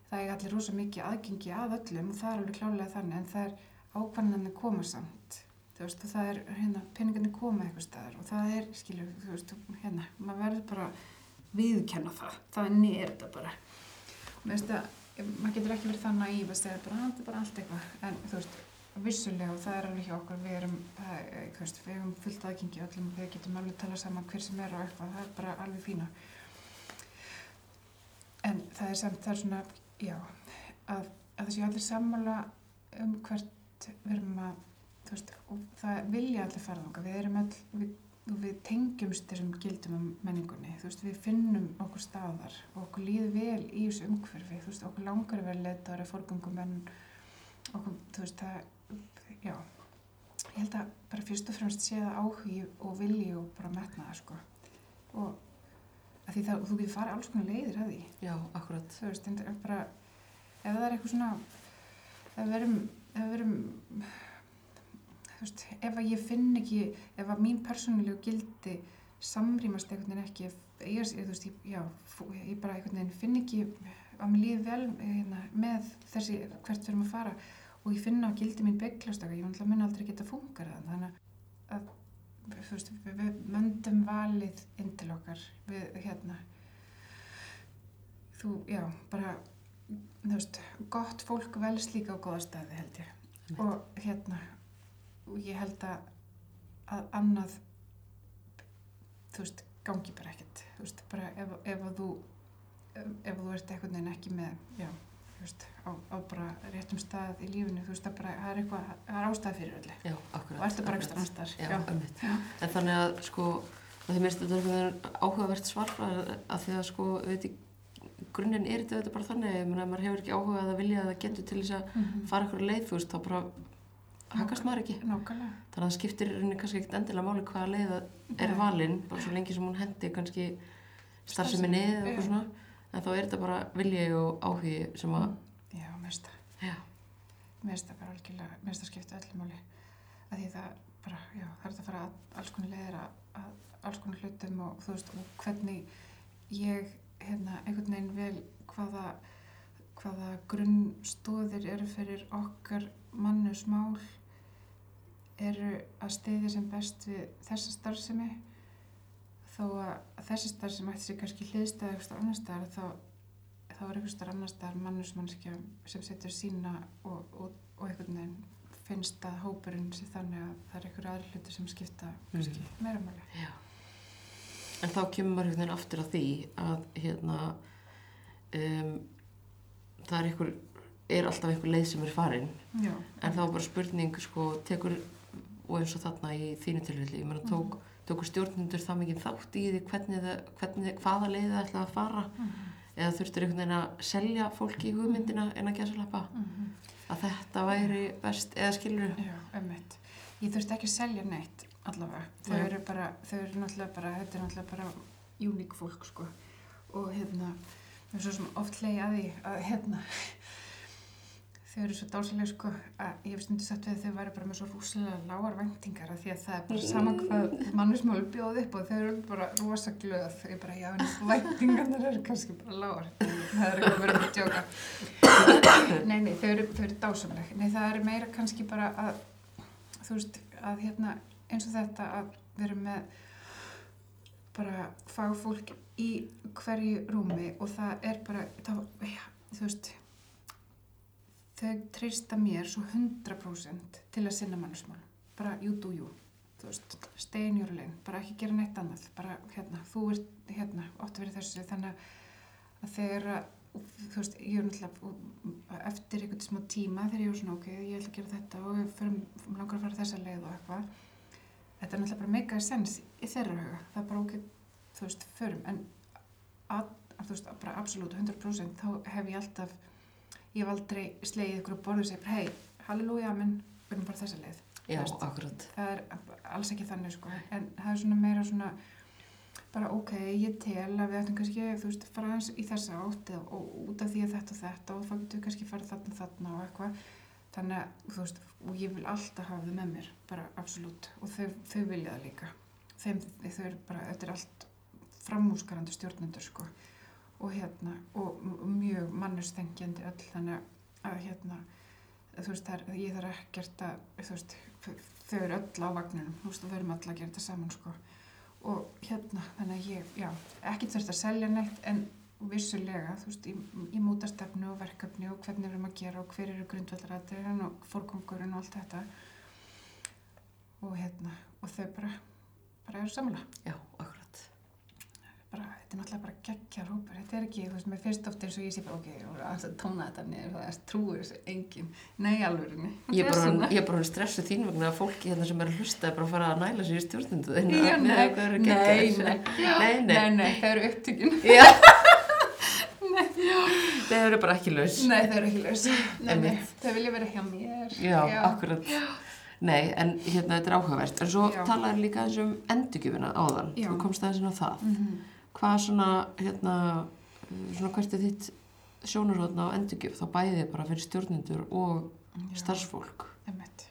það er allir rosa mikið aðgengi að öllum og það er alveg klárlega þannig, en það er ákvæmnaðin koma samt, þú veist, og það er, hérna, peningarnir koma eitthvað staðar og það er, skilur, þú veist, hérna, maður verður bara viðkenna það, þannig er þetta bara. Mér veist að, maður getur ekki verið naíf að segja bara, "Ah, bara allt eitthvað, en þú veist, vissulega og það er alveg hjá okkur, við erum, það, þú veist, við erum fullt aðgengi öllum, við getum alveg talað saman hver sem er og eitthvað, það er bara alveg fína. En það er samt, það er svona, já, að, að þessi allir sammála um hvert við erum að, þú veist, og það vilja allir fara þangað, við erum all, við, við tengjumst þessum gildum um menningunni, þú veist, við finnum okkur staðar og okkur líður vel í þessu umhverfi, þú veist, okkur langar að vera leitaður að forgöngum en okkur, þú veist, það, já, ég held að bara fyrst og fremst sé það áhugi og vilji og bara metna það, sko, og því það, þú getur farið alls konar leiðir að því, Já, akkurat. þú veist, en bara, ef það er eitthvað svona, ef við erum, ef við erum, þú veist, ef að ég finn ekki, ef að mín persónulegu gildi samrýmast einhvern veginn ekki, ég, þú veist, ég, já, ég bara einhvern veginn finn ekki að mér líði vel hérna, með þessi hvert við erum að fara og ég finna að gildi mín bygglast okkar, ég mun aldrei geta fungað það, þannig að, veist, við, möndum valið inn til okkar, við, hérna, þú, já, bara, þú veist, gott fólk vels líka á góða staði held ég. Einmitt. og hérna og ég held að, að annað þú veist, gangi bara ekkert. Þú veist, bara ef, ef að þú ef, ef þú ert einhvern veginn ekki með já, veist, á, á bara réttum stað í lífinu, þú veist, það bara, það er eitthvað það er ástæð fyrir öllu Já, akkurat. og ertu bara annar staðar Já, einmitt. En þannig að sko, að því mér finnst þetta einhvern veginn áhugavert svarfræð að því að sko, veit ég, grunninn er þetta bara þannig, meina, maður hefur ekki áhuga að vilja að það getur til þess að Mhm. fara eitthvað leið, þú veist, þá bara hakast maður ekki. nákvæmlega Þannig að það skiptir rauninni kannski ekkert endilega máli hvaða leið það er valinn, bara svo lengi sem hún hendi kannski starfseminni eða eitthvað svona, en þá er þetta bara vilji og áhugi sem að, já, mest já, mér finnst það bara algjörlega, mér finnst það skipta öllu máli. Að því það bara, já, það er þetta að fara alls konar leiðir að, að alls konar hlutum og þú veist, og hvernig ég, hérna, einhvern veginn vel hvaða hvaða grunnstóðir eru fyrir okkar mannusmál eru að stiðja sem best við þessa starfsemi þó að þessi starfsemi ætti sér kannski hliðstæða eitthvað annar staðar þá þá er staðar annar staðar mannusmannskja sem setur sína og, og, og einhvern veginn finnst að hópurinn sé þannig að það er einhver aðri hluti sem skipta kannski meira máli. já. En þá kemur maður veginn aftur að því að, hérna, um, það er einhver, er alltaf einhver leið sem er farin, Já. en þá er bara spurning, sko, tekur, og eins og þarna í þínu tilfelli, ég meina, tók, tóku stjórnundur það mikið þátt í því hvernig það, hvernig, hvaða leið það ætlaði að fara, Mhm. eða þurftur einhvern veginn að selja fólki hugmyndina en að gæsa lappa, Mhm. að þetta væri best, eða skilur Já, ummitt. Ég þurfti ekki að selja neitt allavega. Þau eru bara, þau eru náttúrulega bara, þetta er náttúrulega bara uník fólk, sko. Og hérna, við erum svo sem oft leiði að því að hérna, þau eru svo dásalega, sko, að ég hef stundu sagt við að þau væri bara með svo rúslega lágar væntingar af því að það er bara sama hvað mannismáli bjóð upp og þau eru bara rosa glöð. Þau er bara, já, en væntingarnar eru kannski bara lágar. Það er eitthvað verið að djóka. Nei, nei, þau eru, eru dásamleg. Nei, það er meira kannski bara að, þú veist, að hérna, eins og þetta að við erum með bara fagfólk í hverju rúmi og það er bara, það, já, þú veist, þau treysta mér svo 100% til að sinna mannusmál. Bara you do you, stay in your lane, bara ekki gera neitt annað, bara hérna, þú ert hérna, ótt að vera þessu, þannig að þegar þú veist, ég er náttúrulega eftir einhvern smá tíma þegar ég er svona ok, ég ætla að gera þetta og við förum langar að fara þessa leið og eitthvað. Þetta er náttúrulega bara mega sens í þeirra huga, það er bara ok þú veist, förum, en að, að, þú veist, bara absolutt 100% þá hef ég alltaf ég hef aldrei slegið ykkur á borðu og segið hei, halleluja, menn, við erum bara þessa leið. Já, það er alls ekki þannig sko, en það er svona meira svona bara ok, ég tel að við ættum kannski, þú veist, fara aðeins í þessa átt og út af því að þetta og þetta og þá getum við kannski farið þarna þarna og eitthvað. Þannig að, þú veist, og ég vil alltaf hafa þau með mér, bara absolutt. Og þau, þau vilja það líka. Þeim, þau eru bara, þetta er allt framúskarandi stjórnendur sko og hérna, og mjög mannustengjandi öll, þannig að hérna, þú veist, það er, ég þarf ekkert að, þú veist, þau eru öll á vagnunum, þú veist, við erum öll að gera þetta saman, sko. Og hérna, þannig að ég, já, ekki þurft að selja neitt, en vissulega, þú veist, í, í mútastefnu og verkefni og hvernig við erum að gera og hver eru grundvallarættirinn og fórkongurinn og allt þetta og hérna, og þau bara bara eru samla Já, akkurat. Bara, þetta er náttúrulega bara geggjar hópur þetta er ekki, þú veist, mér finnst oft eins og ég sé bara ok, voru að tóna þetta niður það er trúir þessu engin, nei alvörinni Ég er bara, ég er bara stressu þín vegna að fólki hérna sem er að hlusta er bara að fara að næla sér í stjórnundu Já, þeirna. nei, nei, nei. nei, nei. nei, nei, það eru upptökin Já. Þau eru bara ekki laus. nei, það eru ekki laus nei, nei, þau vilja vera hjá mér Já, akkurat. Nei, en hérna þetta er áhugavert. En svo Já. talaður líka eins um endurgjöfina áðan. Já. Þú komst aðeins inn á það. mm -hmm. Hvað svona, hérna, svona hvert er þitt sjónarhóðna á endurgjöf? Þá bæðið bara fyrir stjórnendur og starfsfólk. Einmitt.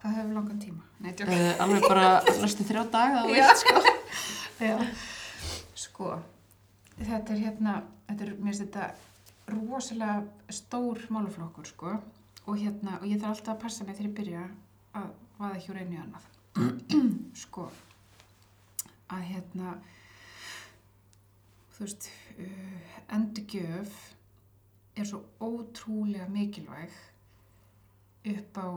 Hvað hefur langan tíma? Nei. Uh, alveg bara næstu þrjá daga og Já. veit, sko. Já. Sko, þetta er hérna, þetta er, mér finnst þetta rosalega stór máluflokkur, sko. Og hérna, og ég þarf alltaf að passa mig þegar ég byrja að vaða einu í annað. sko, að hérna, þú veist, uh, endurgjöf er svo ótrúlega mikilvæg upp á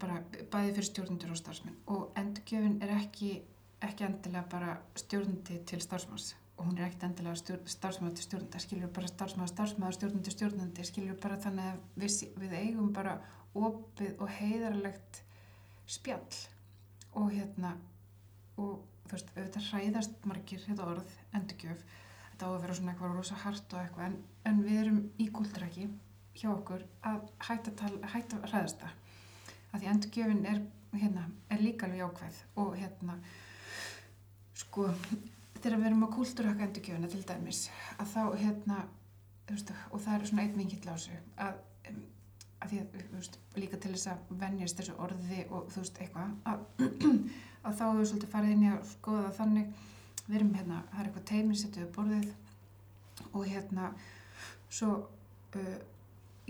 bara bæði fyrir stjórnendur og starfsmenn. Og endurgjöfin er ekki, ekki endilega bara stjórnandi til starfsmanns. Og hún er ekkert endilega stjórn, starfsmaður til stjórnanda skilur bara starfsmaður, starfsmaður, stjórnandi, stjórnandi skilur bara þannig að við, við eigum bara opið og heiðarlegt spjall. Og hérna og þú veist, auðvitað hræðast margir þetta orð, endurgjöf. Þetta á að vera svona eitthvað rosa hart og eitthvað en, en við erum í gúldræki hjá okkur að hætta, tal, hætta hræðast það. Að því endurgjöfin er, hérna, er líka alveg jákvæð og hérna sko þegar við erum að kúltúrhaka endurgjöfina til dæmis að þá hérna veist, og það er svona einn vingill á þessu að, að því að veist, líka til þess að venjast þessu orði og þú veist eitthvað að, að þá hefur svolítið farið inn í að skoða þannig við erum hérna, það er eitthvað teiminn setjuð borðið og hérna svo uh,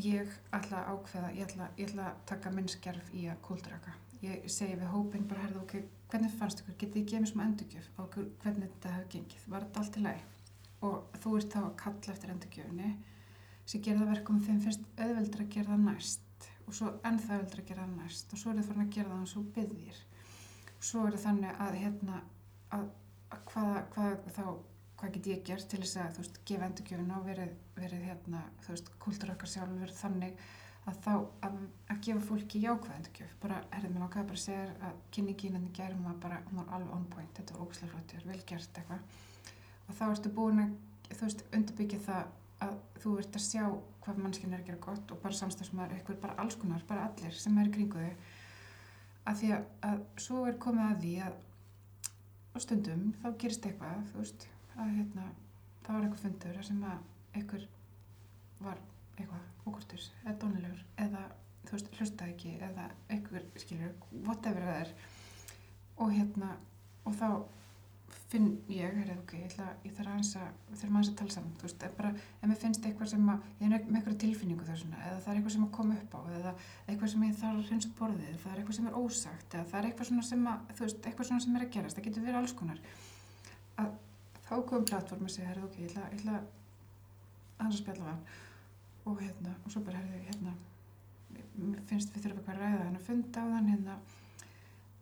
ég ætla að ákveða, ég ætla, ég ætla að taka minn skerf í að kúldraka. Ég segi við hópin bara, herðu, ok, hvernig fannst ykkur? Getið þið gefið smá endurgjöf á hvernig þetta hefur gengið? Var þetta allt í lagi? Og þú ert þá að kalla eftir endurgjöfni sem gera það verkum þeim finnst auðveldur að gera það næst og svo ennþá auðveldur að gera það næst og svo er það farin að gera það og svo byggðir. Svo er það þannig að hérna, að, að hvað, hvað þá hvað get ég gert til þess að þú veist, gefa endurgjöfin og verið, verið hérna, þú veist, kultur okkar sjálf verið þannig að þá að, að gefa fólki jákvæð endurgjöf bara, herðið mér ákveða bara að segja að kynningin en gerum var bara, hún var alveg on point þetta var ógæslega flott, vel gert eitthvað og þá ertu búin að, þú veist, undirbyggja það að þú ert að sjá hvað mannskinn er að gera gott og bara samstafsmaður eitthvað, bara alls konar, bara allir sem er í kringu þau. Að því að, að svo er komið að því að á stundum þá gerist eitthvað, þú veist að hérna, það var eitthvað fundur sem að einhver var eitthvað ókurtur eða dónilegur eða þú veist, hlustaði ekki eða einhver, skilur, whatever það er. Og hérna og þá finn ég, heyrðu, ok, ég ætla, ég þarf aðeins að að tala saman, þú veist, bara ef mér finnst eitthvað sem að, ég er með eitthvað tilfinningu þessuna, eða það er eitthvað sem að koma upp á eða eitthvað sem ég þarf að hreinsa upp borðið það er eitthvað sem er ósagt, eða það er eitthvað svona sem að þú veist, eitthvað svona sem er að gerast, það getur verið alls konar. Að þá komum plattform að segja, herðu, ok, ég ætla, ég ætla aðeins að spjalla hann. Og hérna, og svo bara, herðu, hérna finnst við þurfum eitthvað að ræða hann að funda á þann hérna.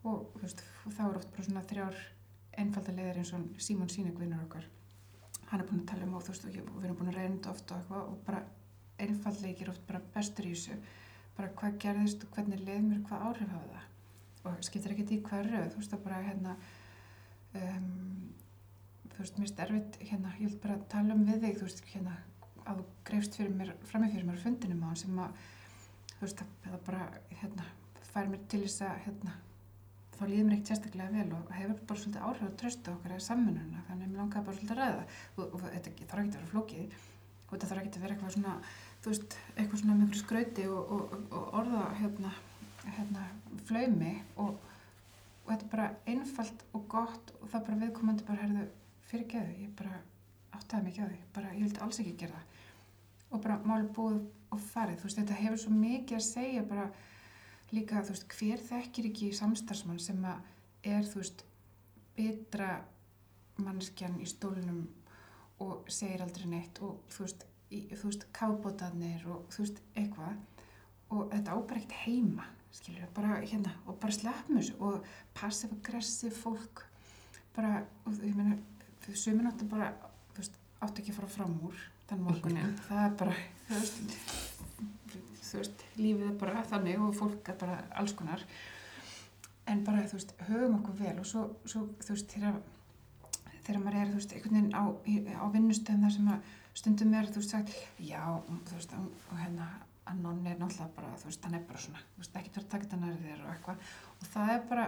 Og, þú veist, og þá er oft bara svona þrjár einfalda leiðir eins og Símon Sýnek vinnur okkar. Hann er búin að tala um veist, og við erum búin að reynda oft og og bara einfaldleikir oft bara bestur í þessu. Bara hvað gerðist og hvernig leið mér hvað áhrif hafa það? Og skiptir ekkert í röð, þú veist, það bara hérna um, þú veist, mér finnst erfitt hérna, ég vil bara tala um við þig, þú veist, hérna að þú greifst fyrir mér, frammi fyrir mér fundinum á hann sem að, þú veist, það bara, hérna, fær mér til þess að, hérna, þá líður mér ekkert sérstaklega vel og hefur bara svolítið áhrif að trösta okkar eða sammununa, þannig að mér langaði bara svolítið að ræða. Og, og þetta þarf ekki að vera flókið og þetta þarf ekki að vera eitthvað svona, þú veist, eitthvað svona einhverju skrauti og, og, og orða, hérna, hérna, flaumi og, þetta er bara einfalt og gott og það bara viðkomandi bara, herðu, fyrir geðu, ég bara áttaði mig ekki á því, bara ég vildi alls ekki gera og bara máli búið og farið, þú veist, þetta hefur svo mikið að segja bara líka, þú veist, hver þekkir ekki samstarfsmann sem að er, þú veist, betra mannskjan í stólnum og segir aldrei neitt og þú veist, í, þú veist, kábótarnir og þú veist, eitthvað. Og þetta á bara ekkert heima skilur bara hérna og bara sleppum þessu og passiv-aggressiv fólk. Bara, og ég meina sumin áttu bara, þú veist, áttu ekki að fara fram úr þann morgunin það er bara, þú veist þú veist, lífið er bara þannig og fólk er bara alls konar en bara, þú veist, höfum okkur vel og svo, svo þú veist, þegar þegar maður er, þú veist, einhvern veginn á, á vinnustöðum þar sem að stundum er, þú veist, sagt, já, þú veist, og hérna, að nonni er náttúrulega bara, þú veist, hann er bara svona, þú veist, ekkert verið að taka þetta nærið þér og eitthvað og það er bara,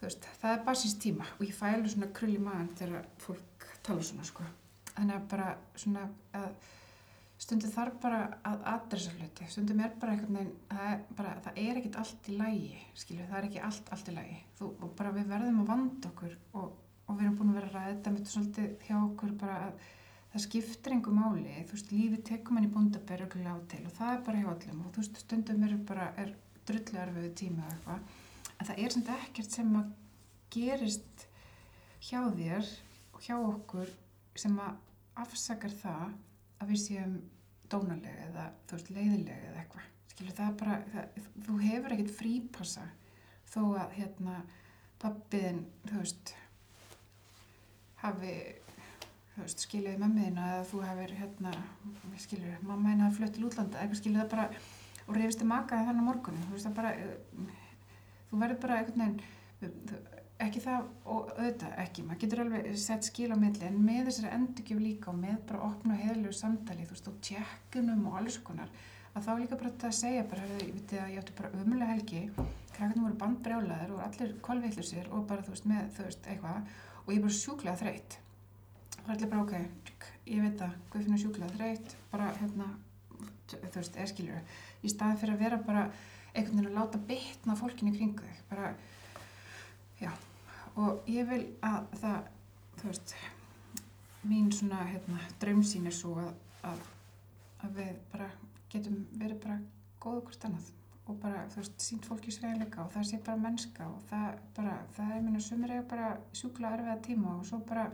þú veist, það er bara síns tíma og ég fæ alveg svona krull í maðan þegar fólk tala svona, sko. Þannig að bara svona að stundum þarf bara að adressa hluti, stundum er bara einhvern veginn, það er bara, það er ekkert allt í lægi, skilju, það er ekki allt, allt í lægi. Þú, og bara við verðum að vanda okkur og, og við erum búin að vera að ræða þetta með svolítið hjá okkur bara að það skiptir einhver máli, þú veist, lífið tekum hann í búndabæri og á til og það er bara hjá öllum og þú veist, stundum er bara, er drullu erfiðu tíma eða eitthvað, en það er samt ekkert sem að gerist hjá þér og hjá okkur sem að afsakar það að við séum dónaleg eða þú veist, leiðileg eða eitthvað. Skilur það bara, það, þú hefur ekkert frípassa þó að hérna pappiðin, þú veist hafi þú veist, skiljaði mömmuðina eða þú hefur hérna, skilur mamma henni hafi flutt til útlanda, eitthvað skilur það bara og reyfist þið makaði þannig morgunum þú veist það bara eh, þú verður bara veginn þú- ekki það og auðvitað ekki. Maður getur alveg sett skil á milli en með þessari endurgjöf líka og með bara opnu og heiðlegu samtali þú veist og tjekkunum og alls konar að þá er líka bara þetta að segja bara heyrðu, ég veit að ég átti bara ömulega helgi krakkarnir voru bandbrjálaðir og allir kolvillusir og bara þú veist með þú veist eitthvað og ég er bara sjúklega þreytt. Og allir bara ok, ég veit það Guðfinn er sjúklega þreytt bara hérna þú veist, eða skilur í staðin fyrir að vera bara einhvern veginn að láta bitna á fólkinu kringu þig bara, já og ég vil að það þú veist mín svona hérna, draumsýn er svo að, að, að við bara getum verið bara góðu hvort annað. Og bara, þú veist, sínt fólki sveigleika og það sé bara mennska og það bara, það er minna sumir eiga bara sjúkla erfiða tíma og svo bara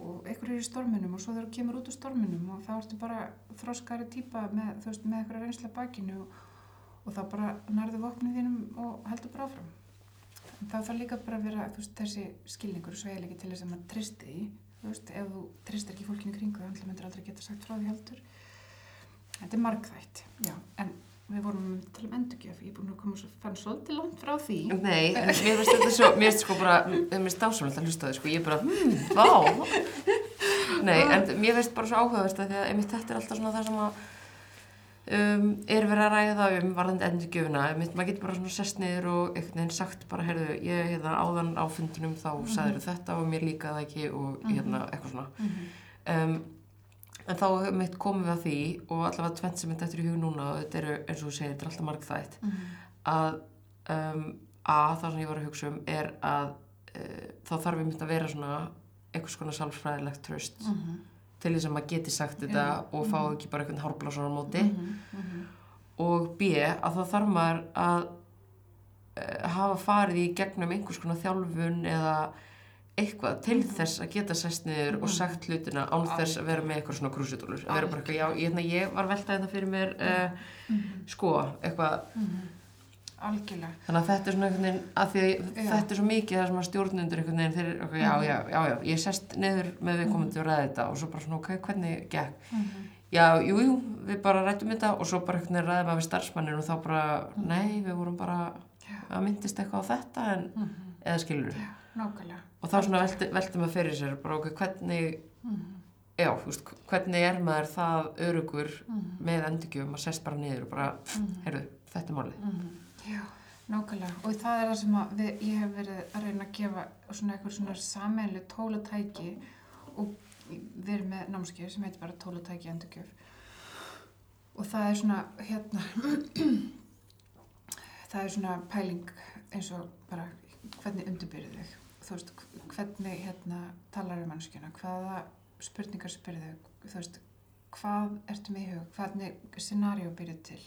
og einhver er í storminum og svo þú kemur út úr storminum og þá ertu bara þroskari típa með, þú veist, með einhverja reynsla bakinu og, og þá bara nærðu vopnið þínum og heldur bara áfram þá þarf líka bara að vera veist, þessi skilningur og sveigleiki til þess að maður tristi í, þú veist, ef þú tristir ekki fólkinu kringu, þannig myndir aldrei geta sagt frá því heldur þetta er margþætt, já, en við vorum til um endurgjöf, ég er búin að koma svo fann svolítið langt frá því Nei, mér finnst þetta svo, mér finnst sko bara, mér finnst dásamlega að hlusta á þau, sko, ég er bara, hmm, vá. Nei, en mér finnst bara svo áhugaverst að að þetta er alltaf svona það sem að um, er verið að ræða um varðandi endurgjöfuna, maður getur bara svona sest niður og einhvern veginn sagt bara, heyrðu, ég hérna áðan á fundunum þá Mhm. sagður þetta og mér líka það ekki og hérna eitthvað svona. Mhm. Um, en þá mitt komum við að því og allavega tvent sem þetta eftir í hug núna þetta eru, eins og þú segir, þetta er alltaf margþætt Mhm. að um, að það sem ég var að hugsa um er að uh, þá þarf ég mynd að vera svona einhvers konar sálfræðilegt tröst Mhm. Til þess að maður geti sagt þetta Já. og fá ekki bara einhvern hárblásar á móti Mhm. Mhm. og B að þá þarf maður að uh, hafa farið í gegnum einhvers konar þjálfun eða eitthvað til þess að geta sest niður og sagt hlutina án þess að vera með eitthvað svona krúsitúlur að vera bara eitthvað, já, ég, hérna, ég var veltað þetta fyrir mér uh, sko, eitthvað Mhm. Algjörlega Þannig að þetta er svona einhvern veginn, að því að þetta er svo mikið það sem að stjórnundur einhvern veginn þeir, ok, já, já, já, já, ég sest neður með viðkomandi og ræði þetta og svo bara svona, ok, hvernig gekk? Mhm. Já, jú, jú, við bara rættum þetta og svo bara einhvern veginn ræðum við starfsmannin og þá bara, nei, við vorum bara að myndist eitthvað á þetta en, Mhm. eða skilur Já, og þá svona velti, velti maður fyrir sér, bara, ok, hvernig, Mhm. já, þú veist, hvernig er maður það örugur Mhm. með endurgjöfum að sest bara niður og bara, Mhm. heyrðu, þetta er málið. Já, nákvæmlega. Og það er það sem við, ég hef verið að reyna að gefa svona eitthvað svona sameinlega tólatæki og við erum með námskeið sem heitir bara tólatæki endurgjöf. Og það er svona hérna það er svona pæling eins og bara hvernig undirbyrðu þig. Þú veist, hvernig hérna talar um mannskjuna, hvaða spurningar spyrðu þig, þú veist hvað ertu með í hug, hvernig scenaríu byrjuð til?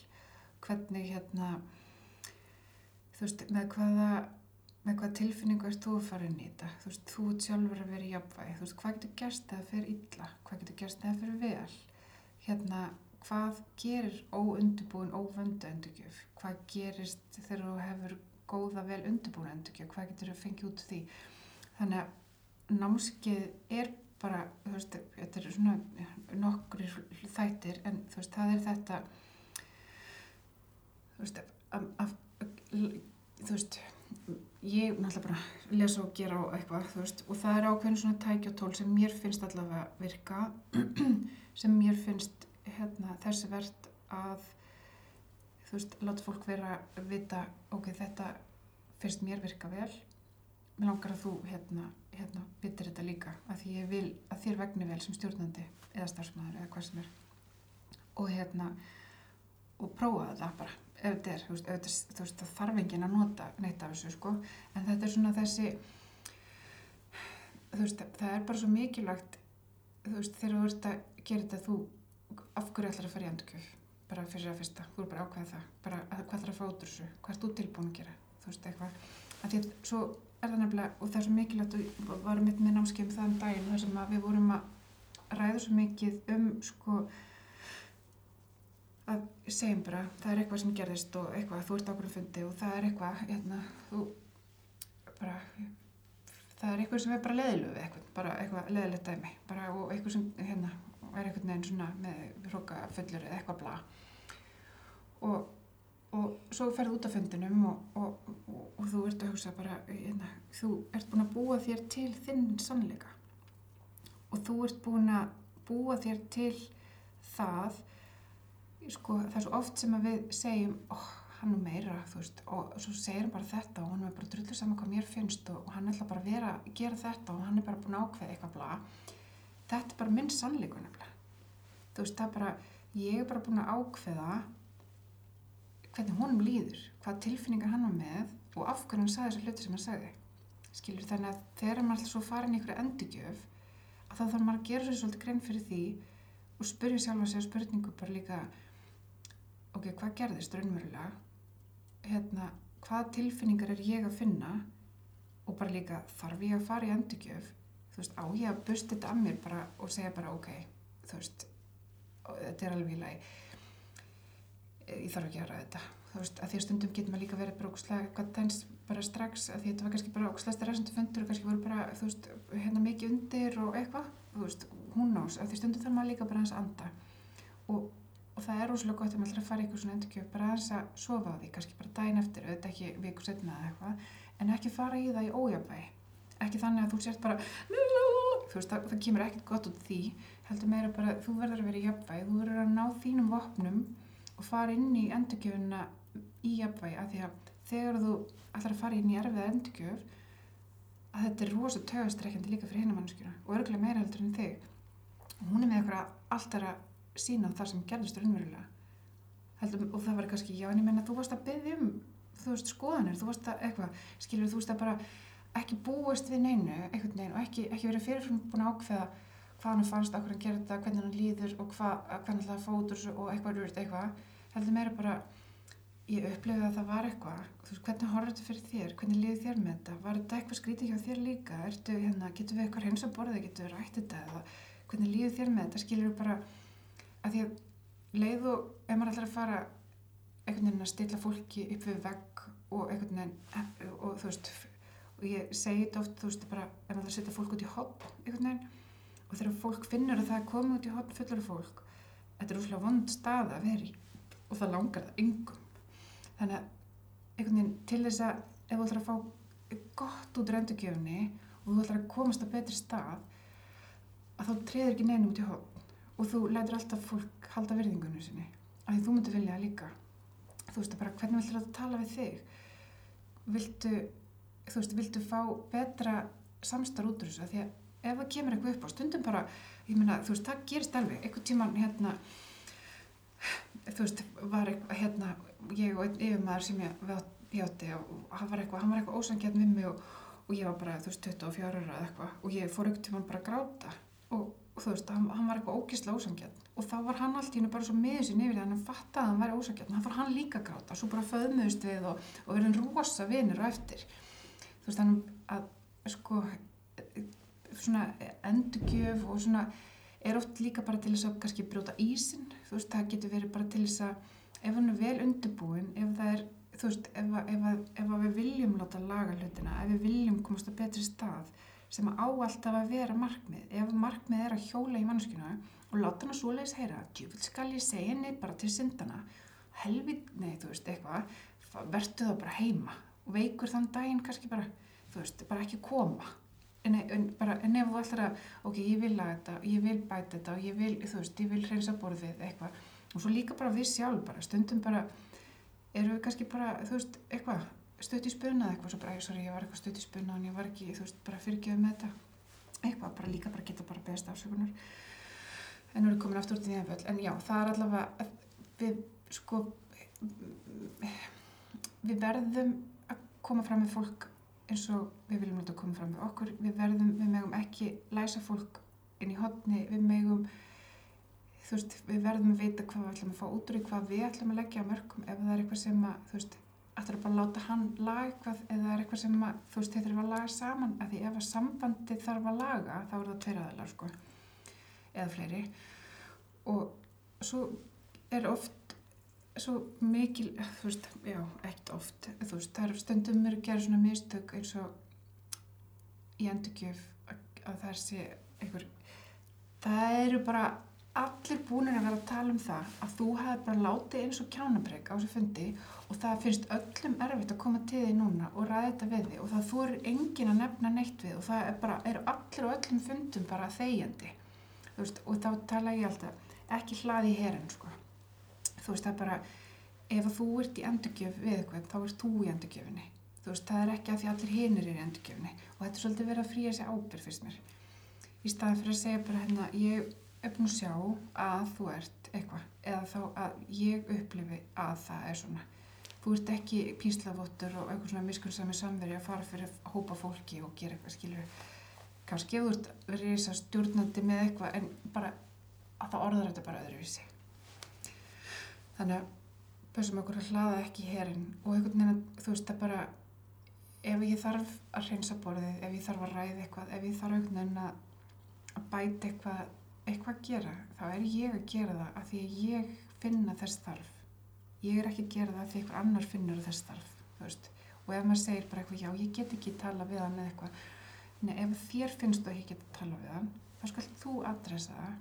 Hvernig hérna þú veist, með hvaða með hvað tilfinningu ert þú að fara inn í þetta? Þú veist, þú ert sjálfur að vera í jafnvægi. Þú veist, hvað getur gerst þegar fer illa? Hvað getur gerst þegar fer vel? Hérna, hvað gerir óundubúin, óvöndu endurgjöf? Hvað gerist þegar þú hefur góða vel undirbúin endurgjöf? Hvað getur þú fengið út úr því? Þannig að námskeið er bara, þú veist, þetta er svona nokkri þættir en þú veist, það er þetta þú veist, að, að, þú veist ég náttúrulega bara lesa og gera og eitthvað, þú veist, og það er ákveðin svona tækjatól sem mér finnst allavega virka sem mér finnst hérna, þessi verðt að þú veist, láta fólk vera að vita, ok, þetta finnst mér virka vel. Mér langar að þú hérna, hérna byttir þetta líka að því ég vil að þér vegni vel sem stjórnandi eða starfsmæður eða hvað sem er. Og hérna og prófa það bara þetta er, er- þú veist það þarf enginn að nota neitt af þessu sko. En þetta er svona þessi þú veist, það er bara svo mikilvægt þú veist, þegar þú ert að gera þetta þú, af hverju ætlar að fara í endurkjöf bara fyrir að fyrsta, þú er bara að ákveða það. Bara að, hvað ætlar að fá út úr þessu, hvað ert þú tilbúin að gera? Þú veist, eitthvað, að því að svo er það nefnilega, og það er svo mikilvægt og varum mitt með námskeið um þann daginn þar sem að við vorum að ræða svo mikið um sko að segjum bara, það er eitthvað sem gerðist og eitthvað, þú ert á hverju fundi og það er eitthvað, hérna, þú bara, það er eitthvað sem er bara leðilu við eitthvað, bara eitthvað leðilegt dæmi, bara og eitthvað sem, hérna, er eitthvað neginn svona með hróka fullur eða eitthvað bla. Og, og svo ferðu út af fundinum og, og, og þú ert að hugsa bara, hérna, þú ert búin að búa þér til þinn sannleika. Og þú ert búin að búa þér til það sko, það er svo oft sem við segjum, oh, hann er meira, þú veist, og svo segir hann bara þetta og hann er bara drullu saman hvað mér finnst og, og hann ætla bara að vera, gera þetta og hann er bara búin að ákveða eitthvað bla. Þetta er bara minn sannleikur nefnilega. Þú veist, það er bara, ég er bara búin að ákveða hvernig honum líður, hvað tilfinningar hann var með og af hverju hann sagði þessar hluti sem hann sagði. Skilur þannig að þegar maður alltaf svo farin í ykkur endurgjöf, að þá þarf maður að gera sér svolítið grein fyrir því og spyrja sjálfa sig spurningu bara líka ok, hvað gerðist raunverulega? Hérna, hvað tilfinningar er ég að finna? Og bara líka þarf ég að fara í endurgjöf? Þú veist, á ég að busta þetta að mér bara og segja bara ok, þú veist þetta er alveg í lagi. Ég þarf ekki að ræða þetta. Þú veist, að því að stundum getur maður líka verið bara ókslega hvað tens bara strax að því þetta var kannski bara ókslega stressandu fundur og kannski voru bara, þú veist, hérna mikið undir og eitthvað, þú veist, hún ás að því stundum þarf maður líka bara hans anda. Og, og það er rosalega gott að maður ætlar að fara í eitthvað svona endurkjöf, bara hans að sofa á því kannski bara daginn eftir, auðvitað ekki viku setna eða eitthvað, en ekki fara í það í ójafvægi, ekki þannig að þú sért bara þú veist, það, það kemur ekkert gott út því, heldur meira bara þú verður að vera í jafnvægi, þú verður að ná þínum vopnum og fara inn í endurgjöfuna í jafnvægi af því að þegar þú ætlar að fara inn í erfiða endurgjöf að þetta er rosa tögastrekkjandi líka fyrir hinna eitthvað sína það sem gerðist raunverulega. Heldur, og það var kannski, já en ég menna þú varst að byggja um þú veist skoðanir, þú varst að eitthvað skilur þú veist að bara ekki búast við neinu, einhvern veginn og ekki, ekki verið fyrirfram búin að ákveða hvað hann fannst, okkur hann gerði þetta, hvernig hann líður og hvað, hvernig það fótur og eitthvað rúrt eitthvað, heldur meira bara ég upplifði að það var eitthvað veist, hvernig horfður þetta fyrir þér, hvernig líður þér með þetta var þetta eitthvað skrítið hjá þér líka? Ertu, hérna, getur við eitthvað hreins að borða getur við rætt þetta eða hvernig líður þér með þetta? Skilur við bara að því að leið og ef maður ætlar að fara einhvern veginn að stilla fólki upp við vegg og einhvern veginn og þú veist og ég segi þetta oft, þú veist, bara ef maður ætlar að setja fólk út í hotn einhvern veginn og þegar fólk finnur að það er komið út í hotn fullur fólk þetta er úrslega vond stað að vera í og það langar það yngum þannig að einhvern veginn til þess að ef þú ætlar að fá gott út röndugjöfni og þú ætlar að komast á betri stað að þá treður ekki neina út í hotn og þú lætur alltaf fólk halda virðingunum sinni. Af því þú myndir vilja það líka. Þú veist bara hvernig viltu að tala við þig? Viltu þú veist, viltu fá betra samstar út úr þessu? Af því að ef það kemur eitthvað upp á stundum bara ég meina, þú veist, það gerist alveg. Einhvern tíman hérna þú veist, var eitthvað hérna ég og einn yfirmaður sem ég hjátti og hann var eitthvað, hann var eitthvað ósangjarn við mig og, og ég var bara, þú veist, 24 ára eða eitthvað. Og ég fór einhvern tíman bara að gráta. Og, og þú veist, hann, hann var eitthvað ógislega ósangjarn og þá var hann allt í hennu bara svo með sér nefnir hann fattaði að hann væri ósangjarn, hann fór hann líka gráta svo bara föðmuðust við og, og verðin rosa vinir og eftir. Þú veist þannig að sko svona endurgjöf og svona er oft líka bara til þess að kannski brjóta ísin, þú veist það getur verið bara til þess að ef hann er vel undirbúin, ef það er þú veist, ef, að- ef, að, ef að við viljum láta laga hlutina, ef við viljum komast á betri stað sem að á alltaf að vera markmið, ef markmið er að hjóla í mannskina og láta hana svoleiðis heyra, djúvill skal ég segja henni bara til syndana, helvit, nei, þú veist, eitthvað, vertu þá bara heima og veikur þann daginn kannski bara, þú veist, bara ekki koma. En, en, bara, en ef þú ætlar að, ok, ég vil laga þetta, ég vil bæta þetta og ég vil, þú veist, ég vil hreinsa borðið eitthvað. Og svo líka bara við sjálf bara, stundum bara, eru við kannski bara, þú veist, eitthvað, stutt í spuna eða eitthvað, svo bara, "Æ, sorry, ég var eitthvað stutt í spuna en ég var ekki, þú veist, bara fyrirgjöðu með þetta, eitthvað, bara líka bara geta bara beðast afsökunar. En nú erum við komin aftur út í nefnvöld, en já, það er allavega, við, sko, við verðum að koma fram með fólk eins og við viljum láta koma fram með okkur, við verðum, við megum ekki læsa fólk inn í hotni, við megum, þú veist, við verðum að vita hvað við ætlum að fá út úr því, hvað við ætlum að leggja á mörgum, ef það er eitthvað sem að, þú veist, ætlar bara að láta hann laga eitthvað, eða er eitthvað sem að, þú veist, þeir þurfa að laga saman, af því ef að sambandi þarf að laga, þá er það tveir aðilar, sko, eða fleiri, og svo er oft svo mikil, þú veist, já, ekkert oft, þú veist, það er stundum mér að gera svona mistök eins og í endurgjöf að það sé einhver, það eru bara allir búinir að vera að tala um það að þú hefði bara látið eins og kjánabreg á þessu fundi og það finnst öllum erfitt að koma til því núna og ræða þetta við því og það þorir engin að nefna neitt við og það er bara, eru allir og öllum fundum bara þegjandi, þú veist, og þá tala ég alltaf, ekki hlaði í herin, sko. Þú veist það er bara ef þú ert í endurgjöf við eitthvað þá ert þú í endurgjöfinni. Þú veist það er ekki að því allir hinir er í endurgjöfinni og þetta er svolítið verið að fríja að er búin að sjá að þú ert eitthvað eða þá að ég upplifi að það er svona. Þú ert ekki píslavottur og eitthvað svona miskunnsami samveri að fara fyrir að hópa fólki og gera eitthvað skilur kannski þú ert verið stjórnandi með eitthvað en bara að það orðar þetta bara öðruvísi. Þannig að pössum okkur að hlaða ekki hérinn og einhvern veginn að þú veist að bara ef ég þarf að hreinsa borðið, ef ég þarf að ræða eitthvað, ef ég þarf einhvern veginn að, að bæta eitthvað, eitthvað að gera, þá er ég að gera það af því að ég finna þess þarf. Ég er ekki að gera það af því einhver annar finnur þess þarf. Og ef maður segir bara eitthvað, já, ég get ekki tala við hann eða eitthvað, nei, ef þér finnst þú að ég get tala við hann, þá skal þú adressa það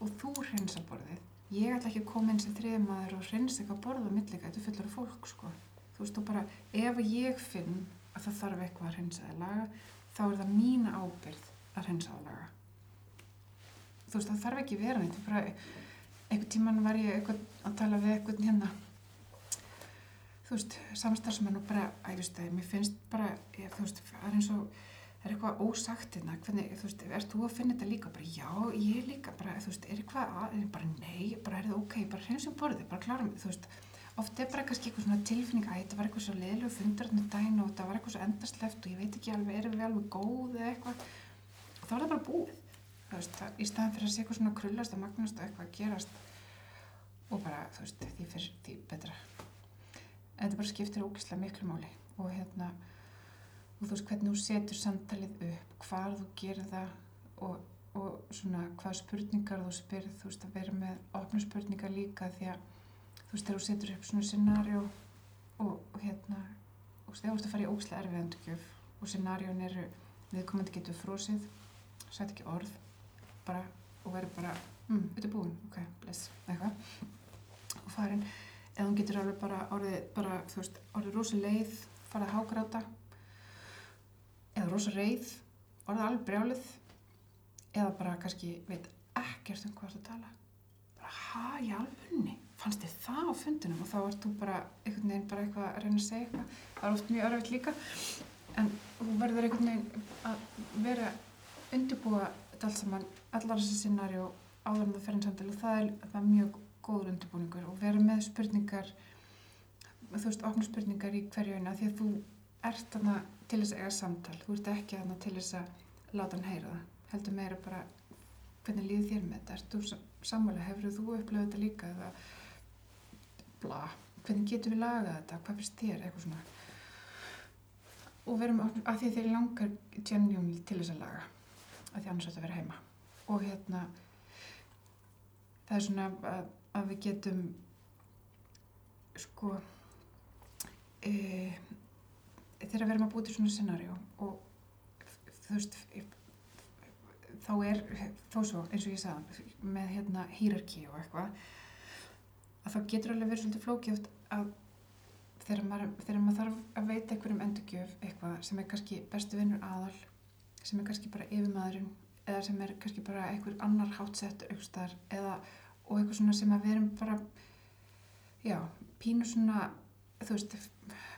og þú hreinsa borðið ég ætla ekki að koma inn sem þriðmaður og hreinsa eitthvað borða á millega, þetta af fólk sko. þú veist, og bara ef ég finn að það þarf eitthvað að hreinsa eða laga þá er það mína ábyrð að hreinsa og laga þú veist, það þarf ekki vera neitt. Bara, einhvern tíman var ég að tala við eitthvað hérna þú veist, samstarfsmenn og bara, að það, mér finnst bara ég, þú veist, það er eins og það er eitthvað ósagt hérna, hvernig, þú veist, ert þú að finna þetta líka? Bara já, ég líka, bara, þú veist, er eitthvað að, er bara nei, bara er það ok, bara hreinsum borðið, bara klára mig, þú veist, oft er bara kannski eitthvað svona tilfinning að þetta var eitthvað svo leðilegu fundarinn dæn og þetta var eitthvað svo endarsleft og ég veit ekki alveg, erum við alveg góð eða eitthvað, og þá er það bara búið, veist, í staðan fyrir að sé eitthvað svona krullast og magnast og eitthvað að gerast og bara, þú veist, því fyrir því betra. Þetta bara skiptir ógislega miklu máli og hérna, og þú veist hvernig þú setur samtalið upp, hvar þú gerir það og, og svona hvað spurningar þú spyrð, þú veist að vera með opna spurningar líka því að þú veist þegar þú setur upp svona scenarjó og, og hérna og þegar þú ert að fara í óslega erfið endurgjöf og scenarjón eru viðkomandi getur frósið, sætt ekki orð bara og verður bara mm, þetta er búin, ok, bless, eitthvað. Og farin, eða hún getur alveg bara orðið, bara, þú veist, orðið rosa leið, farið að hágráta. Eða rosa reið, orðið alveg brjálið. Eða bara kannski veit ekkert um hvað það tala. Bara ha, ég alveg unni fannst þið það á fundinum? Og þá ert þú bara einhvern veginn bara eitthvað að reyna að segja eitthvað. Það er oft mjög örfitt líka. En þú verður einhvern veginn að vera undirbúa þetta allt saman, allar þessi scenari og áður en það fer einn samtal og það er, það er mjög góður undirbúningur og vera með spurningar þú veist, opna spurningar í hverju eina því að þú ert þarna til þess að eiga samtal, þú ert ekki þarna til þess að láta hann heyra það, heldur meira bara hvernig líður þér með þetta, ert þú sammála, hefur þú upplöðið þetta líka eða bla, hvernig getur við lagað þetta, hvað finnst þér, eitthvað svona. Og verum að því þeir langar genuinely til þess að laga að því annars átt að vera heima og hérna það er svona að, að við getum sko e, þegar við erum að búið til svona scenari og þú veist þá er þó svo eins og ég sagði með hérna hýrarki og eitthvað að þá getur alveg verið svolítið flókjöft að þegar maður, þegar maður þarf að veita einhverjum endurgjöf eitthvað sem er kannski bestu vinnur aðal sem er kannski bara yfirmaðurinn eða sem er kannski bara einhver annar hátsettur eða og eitthvað svona sem að við erum bara já, pínu svona þú veist,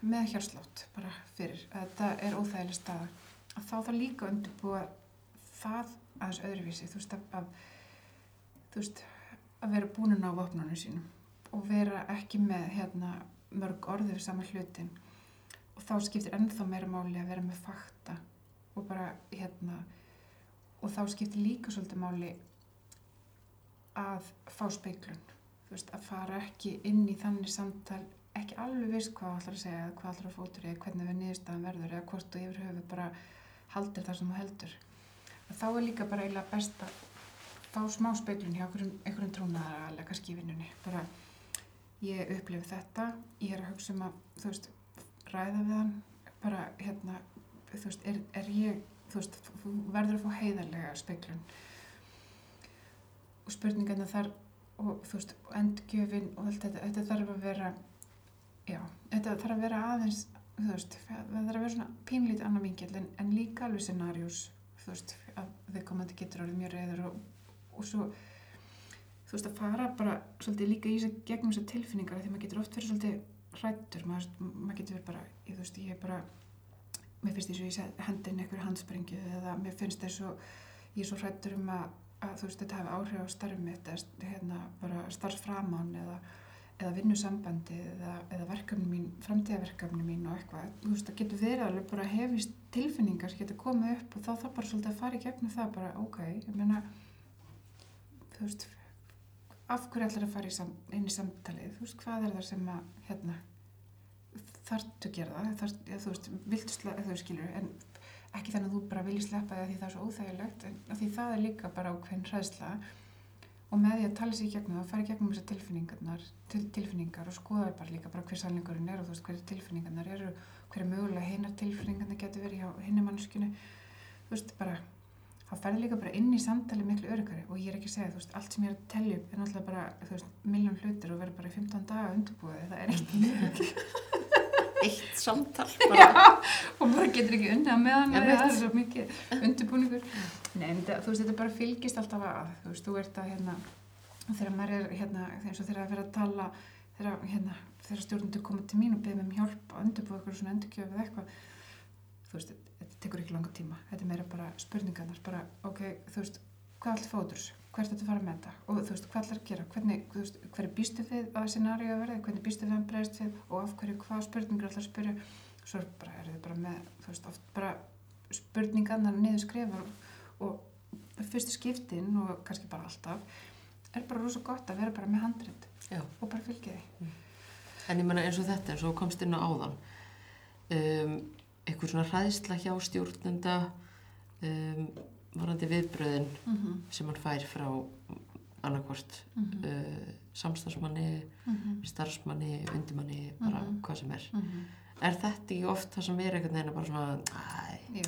með hjárslátt bara fyrir, að það er óþægileg staða. Að þá það líka undirbúa það aðeins öðruvísi þú veist, að, að þú veist, að vera búin á vopnunum sínum og vera ekki með hérna mörg orðið við sama hlutin og þá skiptir ennþá meira máli að vera með fakta og bara hérna og þá skiptir líka svolítið máli að fá speiklun. Veist, að fara ekki inn í þannig samtal, ekki alveg viss hvað ætlar að segja, hvað ætlar að fótur eða hvernig við niðurstaðan verður eða hvort þú yfir höfu bara haldir það sem þú heldur. Og þá er líka bara eiginlega best að fá smá speiklun hjá einhverjum, einhverjum trúnaðar alveg kannski í vinnunni bara ég upplifi þetta, ég er að hugsa um að þú veist, ræða við hann. Bara hérna, þú veist er, er ég, þú veist, verður að fá heiðarlega speiklun og spurningarna þar og þú veist, endgjöfin og allt þetta, þetta þarf að vera já, þetta þarf að vera aðeins þú veist, það þarf að vera svona pínlítið annar vingil en, en líka alveg scenarius þú veist, að þau komandi getur orðið mjög reyður og, og svo þú veist, að fara bara svolítið líka í þessu gegnum þessu tilfinningar því maður getur oft verið svolítið hrættur maður, maður getur verið bara, ég, þú veist, ég er bara mér finnst þess að ég hendi inn einhverju handsprengu eða mér finnst þess að ég er svo hrættur um að að þú veist, þetta hefði áhrif á starfum mitt eða hérna, bara starfsframann eða, eða vinnusambandi eða, eða verkefni mín, framtíðaverkefni mín og eitthvað, þú veist, það getur verið alveg bara hefist tilfinningar sem getur komið upp og þá það bara svolítið að fara í gegnum það bara, ok, ég meina þú veist af hverju ætlar að fara í sam, inn í samtalið? Þú veist, hvað er það sem að hérna, þartu að gera það þarf, ja, þú veist, viltu sleppa, þú skilur en ekki þannig að þú bara vilji sleppa því að því það er svo óþægilegt en því það er líka bara ákveðin hræðsla. Og með því að tala sér í gegnum og fara í gegnum þessar tilfinningarnar til, tilfinningar og skoða bara líka bara hver sannleikurinn er og þú veist hverju tilfinningarnar eru hverju mögulega heinar tilfinningarnar getur verið hjá hinni mannskinu þú veist bara þá ferði líka bara inn í samtali miklu öryggari og ég er ekki að segja þú veist allt sem ég er að tellja upp er náttúrulega bara þú veist miljón hlutir og verður bara í 15 daga undirbúið það er ekkert eitt samtal bara. og bara getur ekki unni að meðan það er svo mikið undirbúningur. Nei, það, þú veist, þetta bara fylgist alltaf að þú veist, þú ert að hérna þegar maður er hérna, eins og þegar að vera að tala þegar, hérna, þegar stjórnundur koma til mín og beða mér um hjálp að undirbúa eitthvað svona endurkjöf eða eitthvað þú veist, þetta tekur ekki langa tíma. Þetta er meira bara spurningarnar bara, ok, þú veist, hvað allt fóður hvert þetta fara með þetta? Og þú veist, hvað ætlar að gera? Hvernig, þú veist, hverju býstu þið að scenaríu að verða, hvernig býstu þið að breyðast þið og af hverju, hvað spurningar ætlar að spyrja? Svo er bara, er þið bara með þú veist, oft bara spurningarna niður skrifar og, og fyrstu skiptin og kannski bara alltaf er bara rosa gott að vera bara með handrit Já. og bara fylgja því. Mm. En ég menna eins og þetta, eins og komst inn á áðan um, eitthvað svona hræðsla hjá stjórnenda um, varandi viðbröðin mm -hmm. sem hann fær frá annarkvort mm -hmm. uh, samstagsmanni, mm -hmm. starfsmanni, undimanni, bara hvað sem er. Er þetta í oft það sem er einhvern veginn bara svona, æ,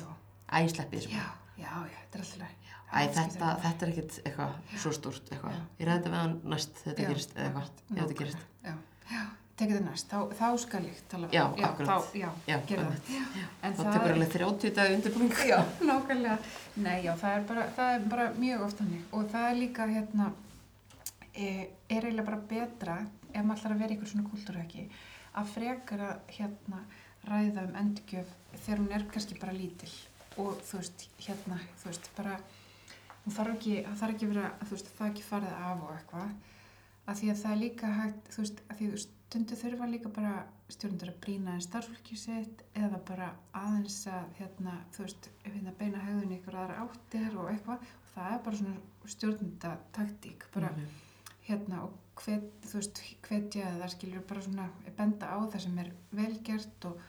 æ, sleppið þessu. Já, já, já, þetta er alltaf Æ, þetta, þetta er ekkert eitthvað svo stort eitthvað. Ég ræði þetta við hann næst þetta gerist eða eitthvað, ef þetta gerist. Já, já tekið þið næst, þá, þá skal ég tala já, já, akkurat. þá, já, já, það. þá tekur alveg 30 dagi undirbúning. Já, nákvæmlega. Nei, já, það er bara, það er bara mjög oft hannig og það er líka, hérna e, er eiginlega bara betra ef maður ætlar að vera ykkur svona kultúrhæki að frekar að, hérna ræða um endurgjöf þegar hún er kannski bara lítill og þú veist, hérna, þú veist, bara hún þarf ekki, það þarf ekki vera, þú veist, það ekki farið af og eitthvað. Að því að það er líka hægt, þú veist, að því þú stundu þurfa líka bara stjórnundur að brína en starfsfólki sitt eða bara aðeins að, hérna, þú veist, hérna beina höfðun ykkur aðra áttir og eitthvað og það er bara svona stjórnundataktík, bara mm -hmm. hérna og hvet, þú veist, hvetja eða skilur bara svona benda á það sem er velgert og,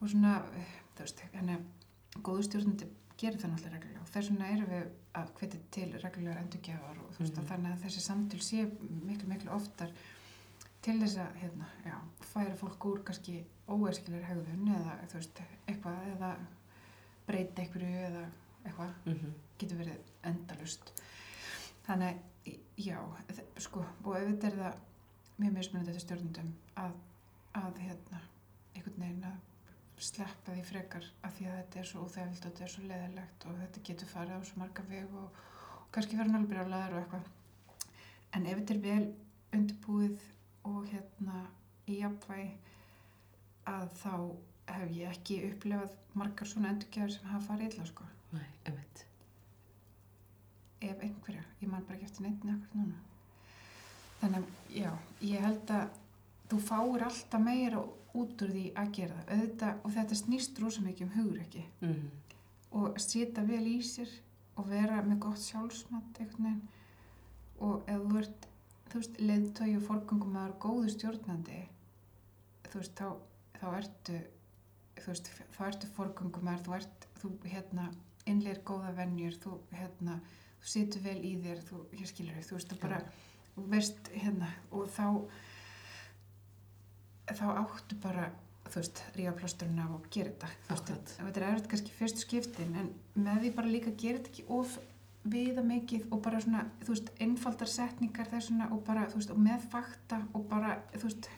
og svona þú veist, að góðu stjórnandi gerir það náttúrulega reglulega og þess vegna erum við að hvetja til reglulegar endurgjafar og þú veist, Mhm. að þannig að þessi samtöl sé miklu, miklu oftar til þess að, hérna, já, færa fólk úr kannski óæskilir hegðun eða, veist, eitthvað eða breyta einhverju eða eitthvað Mhm. getur verið endalust þannig, að, já sko, og auðvitað er það mjög mismunandi þetta stjórnundum að, að hérna, einhvern veginn að sleppa því frekar af því að þetta er svo óþægild og þetta er svo leðilegt og þetta getur farið á svo marga veg og, og kannski verður náttúrulega brjálæður og eitthvað en ef þetta er vel undirbúið og hérna í jafnvægi að þá hef ég ekki upplefað margar svona endurgjafir sem hafa farið illa sko. Nei, einmitt. ef einhverja, ég man bara ekki eftir neitt nekkur núna. Þannig að já, ég held að þú fáir alltaf meira út úr því að gera það. Auðvitað, og þetta snýst rosa mikið um hugur ekki Mhm. og setja vel í sér og vera með gott sjálfsmat einhvern veginn. Og ef þú ert þú veist, leiðtögi og forgangum að er góðu stjórnandi þú veist, þá, þá ertu þú veist, þá ertu forgangum að þú ert, þú hérna innleir góða venjur, þú hérna þú situr vel í þér, þú, ég skilur þig, þú veist, þú bara, þú veist hérna, og þá þá áttu bara þú veist, ríða plásturinn af og gera þetta þú veist, þetta er erfitt kannski fyrstu skiptin en með því bara líka gera þetta ekki of viða mikið og bara svona þú veist, einfaldar setningar þessuna og bara, þú veist, og með fakta og bara, þú veist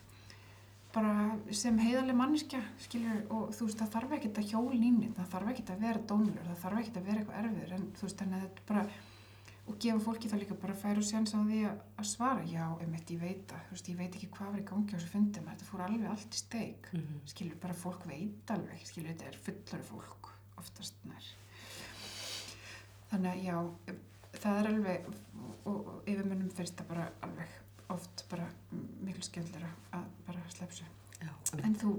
bara sem heiðarlega manneskja skilur, og þú veist, það þarf ekkert að hjóla nýnið, það þarf ekkert að vera dónulur það þarf ekkert að vera eitthvað erfiður en þú veist, þannig að þetta bara og gefa fólki það líka bara færa og séns á því að, að svara, já, einmitt, ég veit það þú veist, ég veit ekki hvað var í gangi á þessu fundum þetta fór alveg allt í steik Mhm. skilur bara fólk veit alveg skilur þetta er fullari fólk oftast nær þannig að já það er alveg og, yfirmönnum finnst það bara alveg oft bara miklu skemmtilega að bara slepsu en þú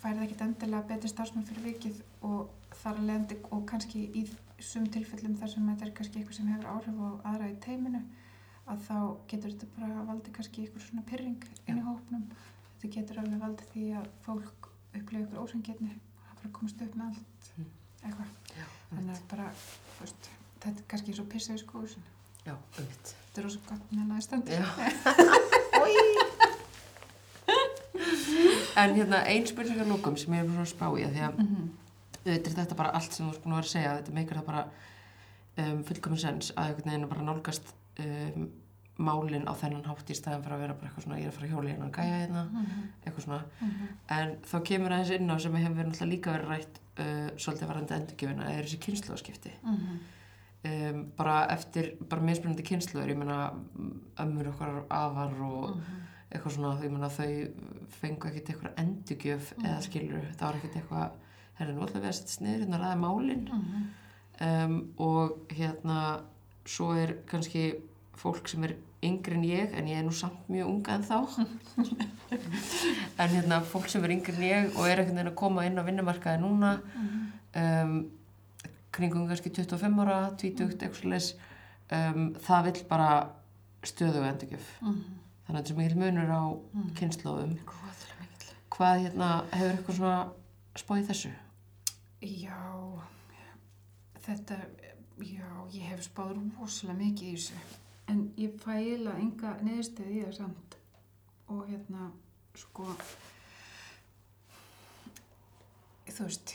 færið ekkit endilega betri starfsmann fyrir vikið og þar að leiðandi og kannski í sum tilfellum þar sem þetta er kannski eitthvað sem hefur áhrif á aðra í teiminu að þá getur þetta bara valdið kannski eitthvað svona pyrring inn í hópnum. Þetta getur alveg valdið því að fólk upplifa ykkur ósangjarni og það bara komast upp með allt Mm. eitthvað. Þannig að bara, veist, þetta er kannski eins og pissa í skóðusin Já, einmitt. þetta er rosa gott er standið Já. En hérna, ein spurning að lókum sem ég er bara að spá í því að auðvitað er þetta bara allt sem þú ert búin að vera að segja þetta meikar það bara um, fullkomun sens að einhvern veginn bara nálgast um, málin á þennan hátt í staðan fyrir að vera bara eitthvað svona ég er að fara að hjóla hérna og gæja hérna Mhm. eitthvað svona Mhm. en þá kemur aðeins inn á sem hefur verið náttúrulega líka verið rætt uh, svolítið varandi endurgjöfina er þessi kynnslóðskipti Mhm. um, bara eftir, bara mismunandi kynnslóður ég meina ömmur okkar afar og Mhm. eitthvað svona, ég meina þau fengu ekkert eitthvað endurgjöf Mhm. eða skilur, það var ekkert eitthvað herri, nú ætlum við að setja sniður hérna að ræða málin Mhm. um, og hérna svo er kannski fólk sem er yngri en ég en ég er nú samt mjög unga en þá en hérna fólk sem er yngri en ég og er einhvern veginn að koma inn á vinnumarkaði núna Mhm. um, kringum kannski 25 ára 20, eitthvað svoleiðis, um, það vill bara stöðu og endurgjöf Mhm. þannig að þetta er mikil munur á Mhm. kynnslóðum hvað hérna hefur eitthvað svona spáð í þessu Já, þetta, já, ég hef spáð rosalega mikið í þessu. En ég fæ eiginlega enga neðstöð í það samt. Og hérna, sko, þú veist,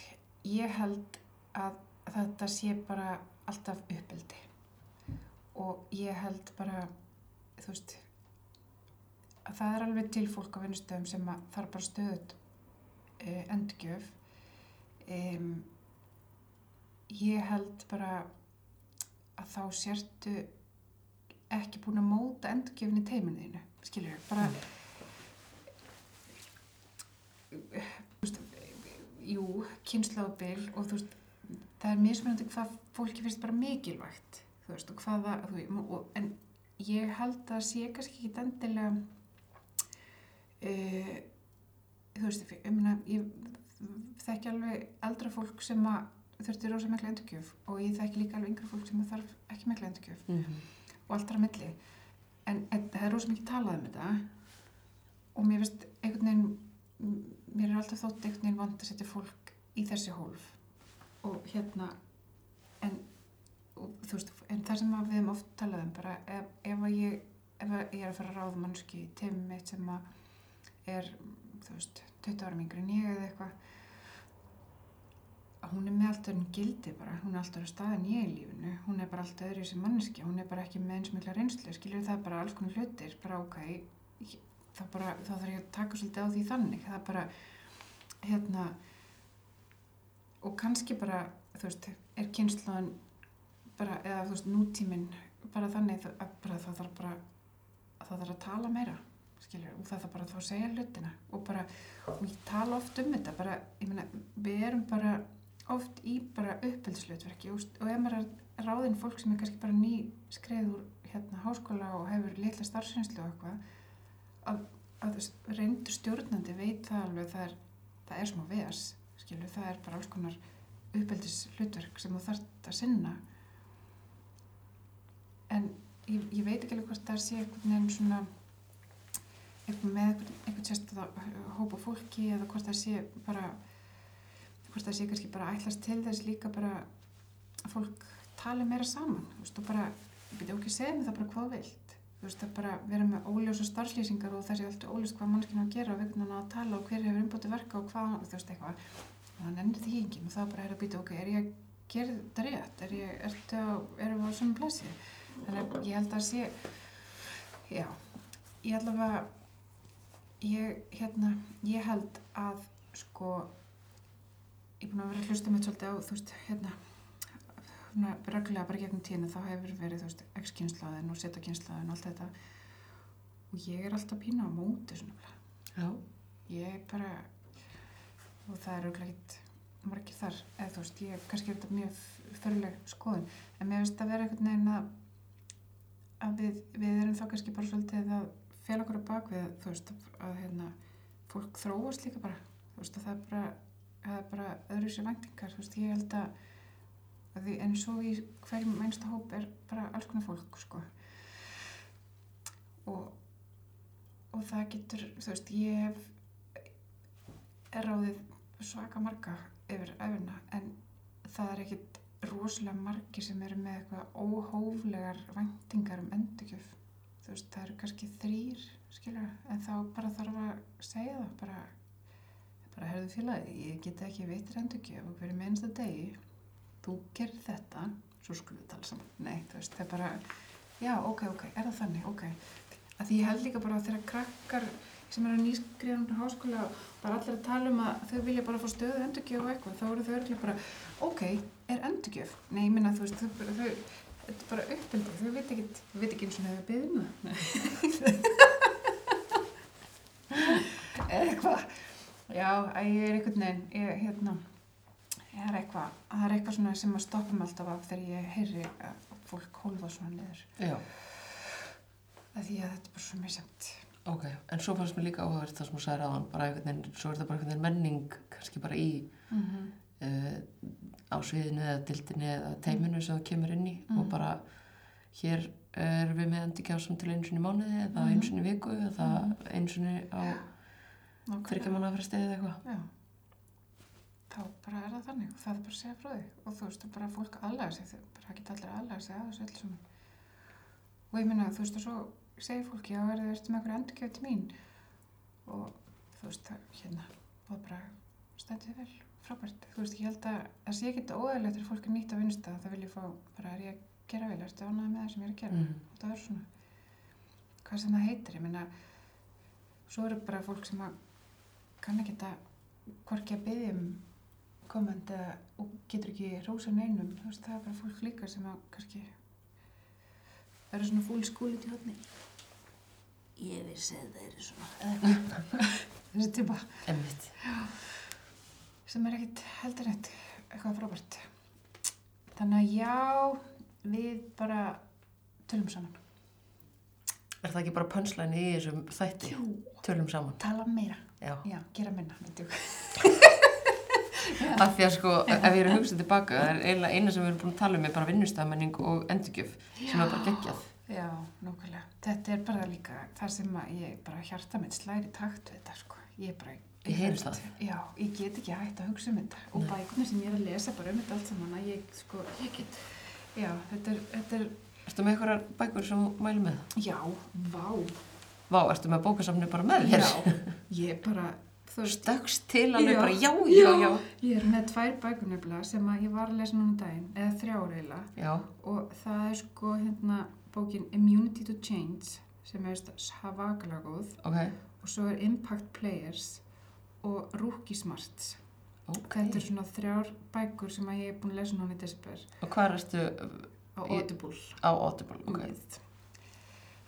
ég held að þetta sé bara alltaf uppeldi. Og ég held bara, þú veist, að það er alveg til fólk á vinnustöðum sem þarf bara stöðut uh, endgjöf um, ég held bara að þá sértu ekki búin að móta endurgjöfni teiminu þínu, skilur ég, bara þú veist, jú, kynnslóðbil og þú veist, það er mismunandi hvað fólki finnst bara mikilvægt, þú veist, og hvaða, þú veist, og, en ég held að sé kannski ekki endilega uh, þú veist, ég meina, ég þekki alveg eldra fólk sem að þurfti rosa mikla endurgjöf og ég þekki líka alveg yngra fólk sem þarf ekki mikla endurgjöf. Mm -hmm. Og allt er að milli. En, það er rosa mikið talað um þetta. Og mér finnst einhvern veginn mér er alltaf þótt einhvern veginn vant að setja fólk í þessi hólf. Og hérna en, og, veist, en það sem við hefum oft talað um bara ef, ef ég ef ég er að fara að ráða mannski í teimum mitt sem að er þú veist, 20 ára mingri en ég eða eitthvað er allt öðrum gildi bara, hún er alltaf staðan ég í lífinu, hún er bara alltaf öðru sem manneski, hún er bara ekki með eins mikla reynslu, skilur það bara alls konar hlutir, bara ok, þá þarf ég að taka svolítið á því þannig, það er bara, hérna, og kannski bara, þú veist, er kynnslóðan bara, eða þú veist, nútíminn bara þannig að bara það þarf bara, það þarf að tala meira, skilur, og það þarf bara að þá segja hlutina. Og bara, og ég tala oft um þetta, bara, ég meina, við erum bara oft í bara uppeldslutverki og, ef maður er ráðinn fólk sem er kannski bara ný skreið úr hérna háskóla og hefur litla starfsreynslu og eitthvað að, að reyndur stjórnandi veit það alveg að það er, það er smá veðas skilur, það er bara alls konar uppeldishlutverk sem þú þarft að sinna. En ég, ég veit ekki alveg hvort það sé einhvern veginn svona eitthvað með einhvern, sérstæða hópa fólki eða hvort það sé bara hvort það sé kannski bara ætlast til þess líka bara að fólk tali meira saman veist, og bara, ég byrja ekki að segja mig það bara hvað vilt. Veist, að bara vera með óljósa starfslýsingar og það sé alltaf óljóst hvað mannskinn á að gera og vegna að tala og hver hefur umbútið verka og hvað, þú veist, eitthvað. Og það nennir því ekki, og þá bara er að býta ok, er ég að gera þetta rétt? Er ég, ertu á, erum við á svona plassi þannig að ég held að sé já, ég allavega ég, hérna, ég held að sko ég er búin að vera að hlusta með svolítið á þú veist, hérna svona reglulega bara gegnum tíðina þá hefur verið þú veist, x-kynslaðin og z-kynslaðin og allt þetta og ég er alltaf pína á móti svona Já. ég er bara og það er auðvitað ekkert margir þar eða þú veist, ég kannski er þetta mjög fyrirleg skoðun, en mér finnst að vera einhvern veginn að að við, við erum þá kannski bara svolítið að fél okkur á bakvið, þú veist að hérna, fólk þróast líka bara þú veist, að það er bara það er bara öðru sér væntingar, þú veist, ég held að, að því, en svo í hverjum einsta hóp er bara alls konar fólk, sko. Og og það getur, þú veist, ég hef er ráðið svaka marga yfir æfina en það er ekkit rosalega margi sem eru með eitthvað óhóflegar væntingar um endurgjöf. Þú veist, það eru kannski þrýr skilur, en þá bara þarf að segja það bara, bara herðu félagi, ég get ekki veitir endurgjöf og hverju mennsta degi þú gerir þetta, svo skulum við tala saman nei, þú veist, það er bara já, ok, ok, er það þannig, ok að því ég held líka bara að þegar krakkar sem nýskriðan á háskóla bara allir að tala um að þau vilja bara fá stöðu endurgjöf og eitthvað, þá eru þau örgulega bara ok, er endurgjöf? Nei, ég minna, þú veist, þau, bara- þau, þetta er bara uppbyldi, þau veit ekki, þau veit ekki eins og þau hefur beðið um það. Eða eitthvað, já, ég er einhvern veginn, ég, hérna, ég er eitthvað, það er eitthvað svona sem að stoppa mig alltaf af þegar ég heyri að fólk hólfa svona niður. Já, Að því að þetta er bara svo misjæmt. ok. En svo fannst mér líka áhverð það sem þú sagði ráðan, bara einhvern veginn, svo er þetta bara einhvern veginn menning, kannski bara í Mm -hmm. uh, á sviðinu eða dildinu eða teiminu sem það kemur inn í og Mhm. bara hér erum við með endurgjásum til í mánuði eða Mhm. í viku eða Mhm. einu sinni á þryggja manna fresti eða eitthvað. Já. Þá bara er það þannig og það er bara að segja frá því og þú veist, bara fólk aðlæða sig, bara ekki allir aðlæða sig að þessu öll saman. Og ég minna, þú veist, og svo segir fólki, já, er það ertu með eitthvað endurgjöf til mín og þú veist, það, hérna, það bara stætti vel, frábært. Þú veist, ég held að það sé ekki óæðilegt þegar fólk er nýtt að vinnsta það vilja fá, bara er ég að gera vel, ertu ánægð með það sem ég er að gera Mm. og það er svona kann ekki þetta hvorki að byggja um eða og getur ekki rósa neinum þú veist, það er bara fólk líka sem að kannski verður svona fúl skúlit í hodni ég vissi að það er svona eða eitthvað. þessi Emmitt. sem er ekkit heldur eitt eitthvað frábært þannig að já við bara tölum saman Er það ekki bara pönslæni í þessum þætti? Jú. Tölum saman. tala meira, Já. já, gera minna. Af því að sko, ef ég er að hugsa tilbaka, það er eiginlega eina sem við erum búin að tala um er bara vinnustafmenning og endurgjöf sem er bara geggjað. Já, nákvæmlega. Þetta er bara líka það sem ég bara hjarta mitt slæri takt við þetta, sko. Ég bara Ég heyrist það. Já, ég get ekki hægt að hugsa um þetta og Nei. bækurnar sem ég er að lesa bara um þetta allt saman að ég, sko, ég get, já, þetta er, þetta er, Ertu með einhverjar bækur sem mæli með? já, vá, Vá, ertu með bókasafni bara með þér? já, ég bara, Stökkst til Já. bara, já, já, já. ég er með tvær bækur nefnilega sem að ég var að lesa núna um daginn, eða þrjár eiginlega Já, og það er sko hérna bókin Immunity to Change sem er svakalega góð ok, og svo er Impact Players og Rookie Smarts ok. þetta er svona þrjár bækur sem að ég er búin að lesa núna í desember Og hvað ertu á Audible á Audible? Ok,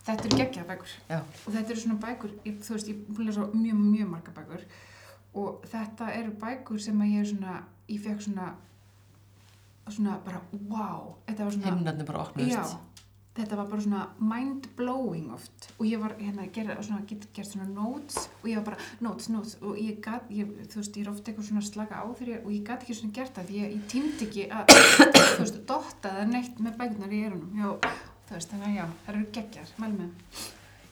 þetta eru geggjað bækur. Já, og þetta eru svona bækur, ég, þú veist, ég búin að lesa mjög, mjög marga bækur. Og þetta eru bækur sem að ég er svona, ég fekk svona svona bara, wow. Þetta var svona, himnarnir bara já. Þetta var bara svona mind blowing oft. Og ég var hérna að gera svona, get, gert svona notes. Og ég var bara notes, notes. Og ég ég, þú veist, ég er ofta eitthvað svona slaka á ég, og ég gat ekki svona gert það. Því ég, ég tímdi ekki að, þú veist, dotta það neitt með bækurnar í erunum já, þú veist, þannig að já, það eru geggjar, mæl með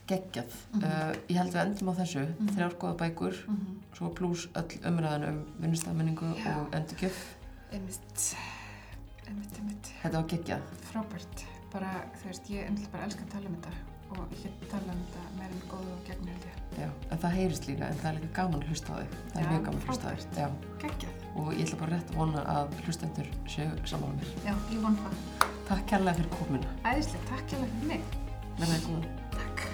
Geggjað. Mhm. Uh, ég held við endum á þessu, Mhm. þrjár góða bækur, mm -hmm. svo pluss öll umræðan um vinnustafmenningu og endurgjöf. einmitt, einmitt, einmitt Þetta var geggjað. frábært, bara, þú veist, ég ennlega bara elska að tala um þetta og ég get tala um þetta meira en góðu og gegn held ég Já, en það heyrist líka, en það er líka gaman að hlusta á þig. Það er mjög gaman að hlusta á þig. geggjað, og ég ætla bara rétt að vona að hlustendur séu saman með mér. já, ég von það Takk kærlega fyrir komuna. æðislega, takk hjá fyrir mig Verðið góðan. takk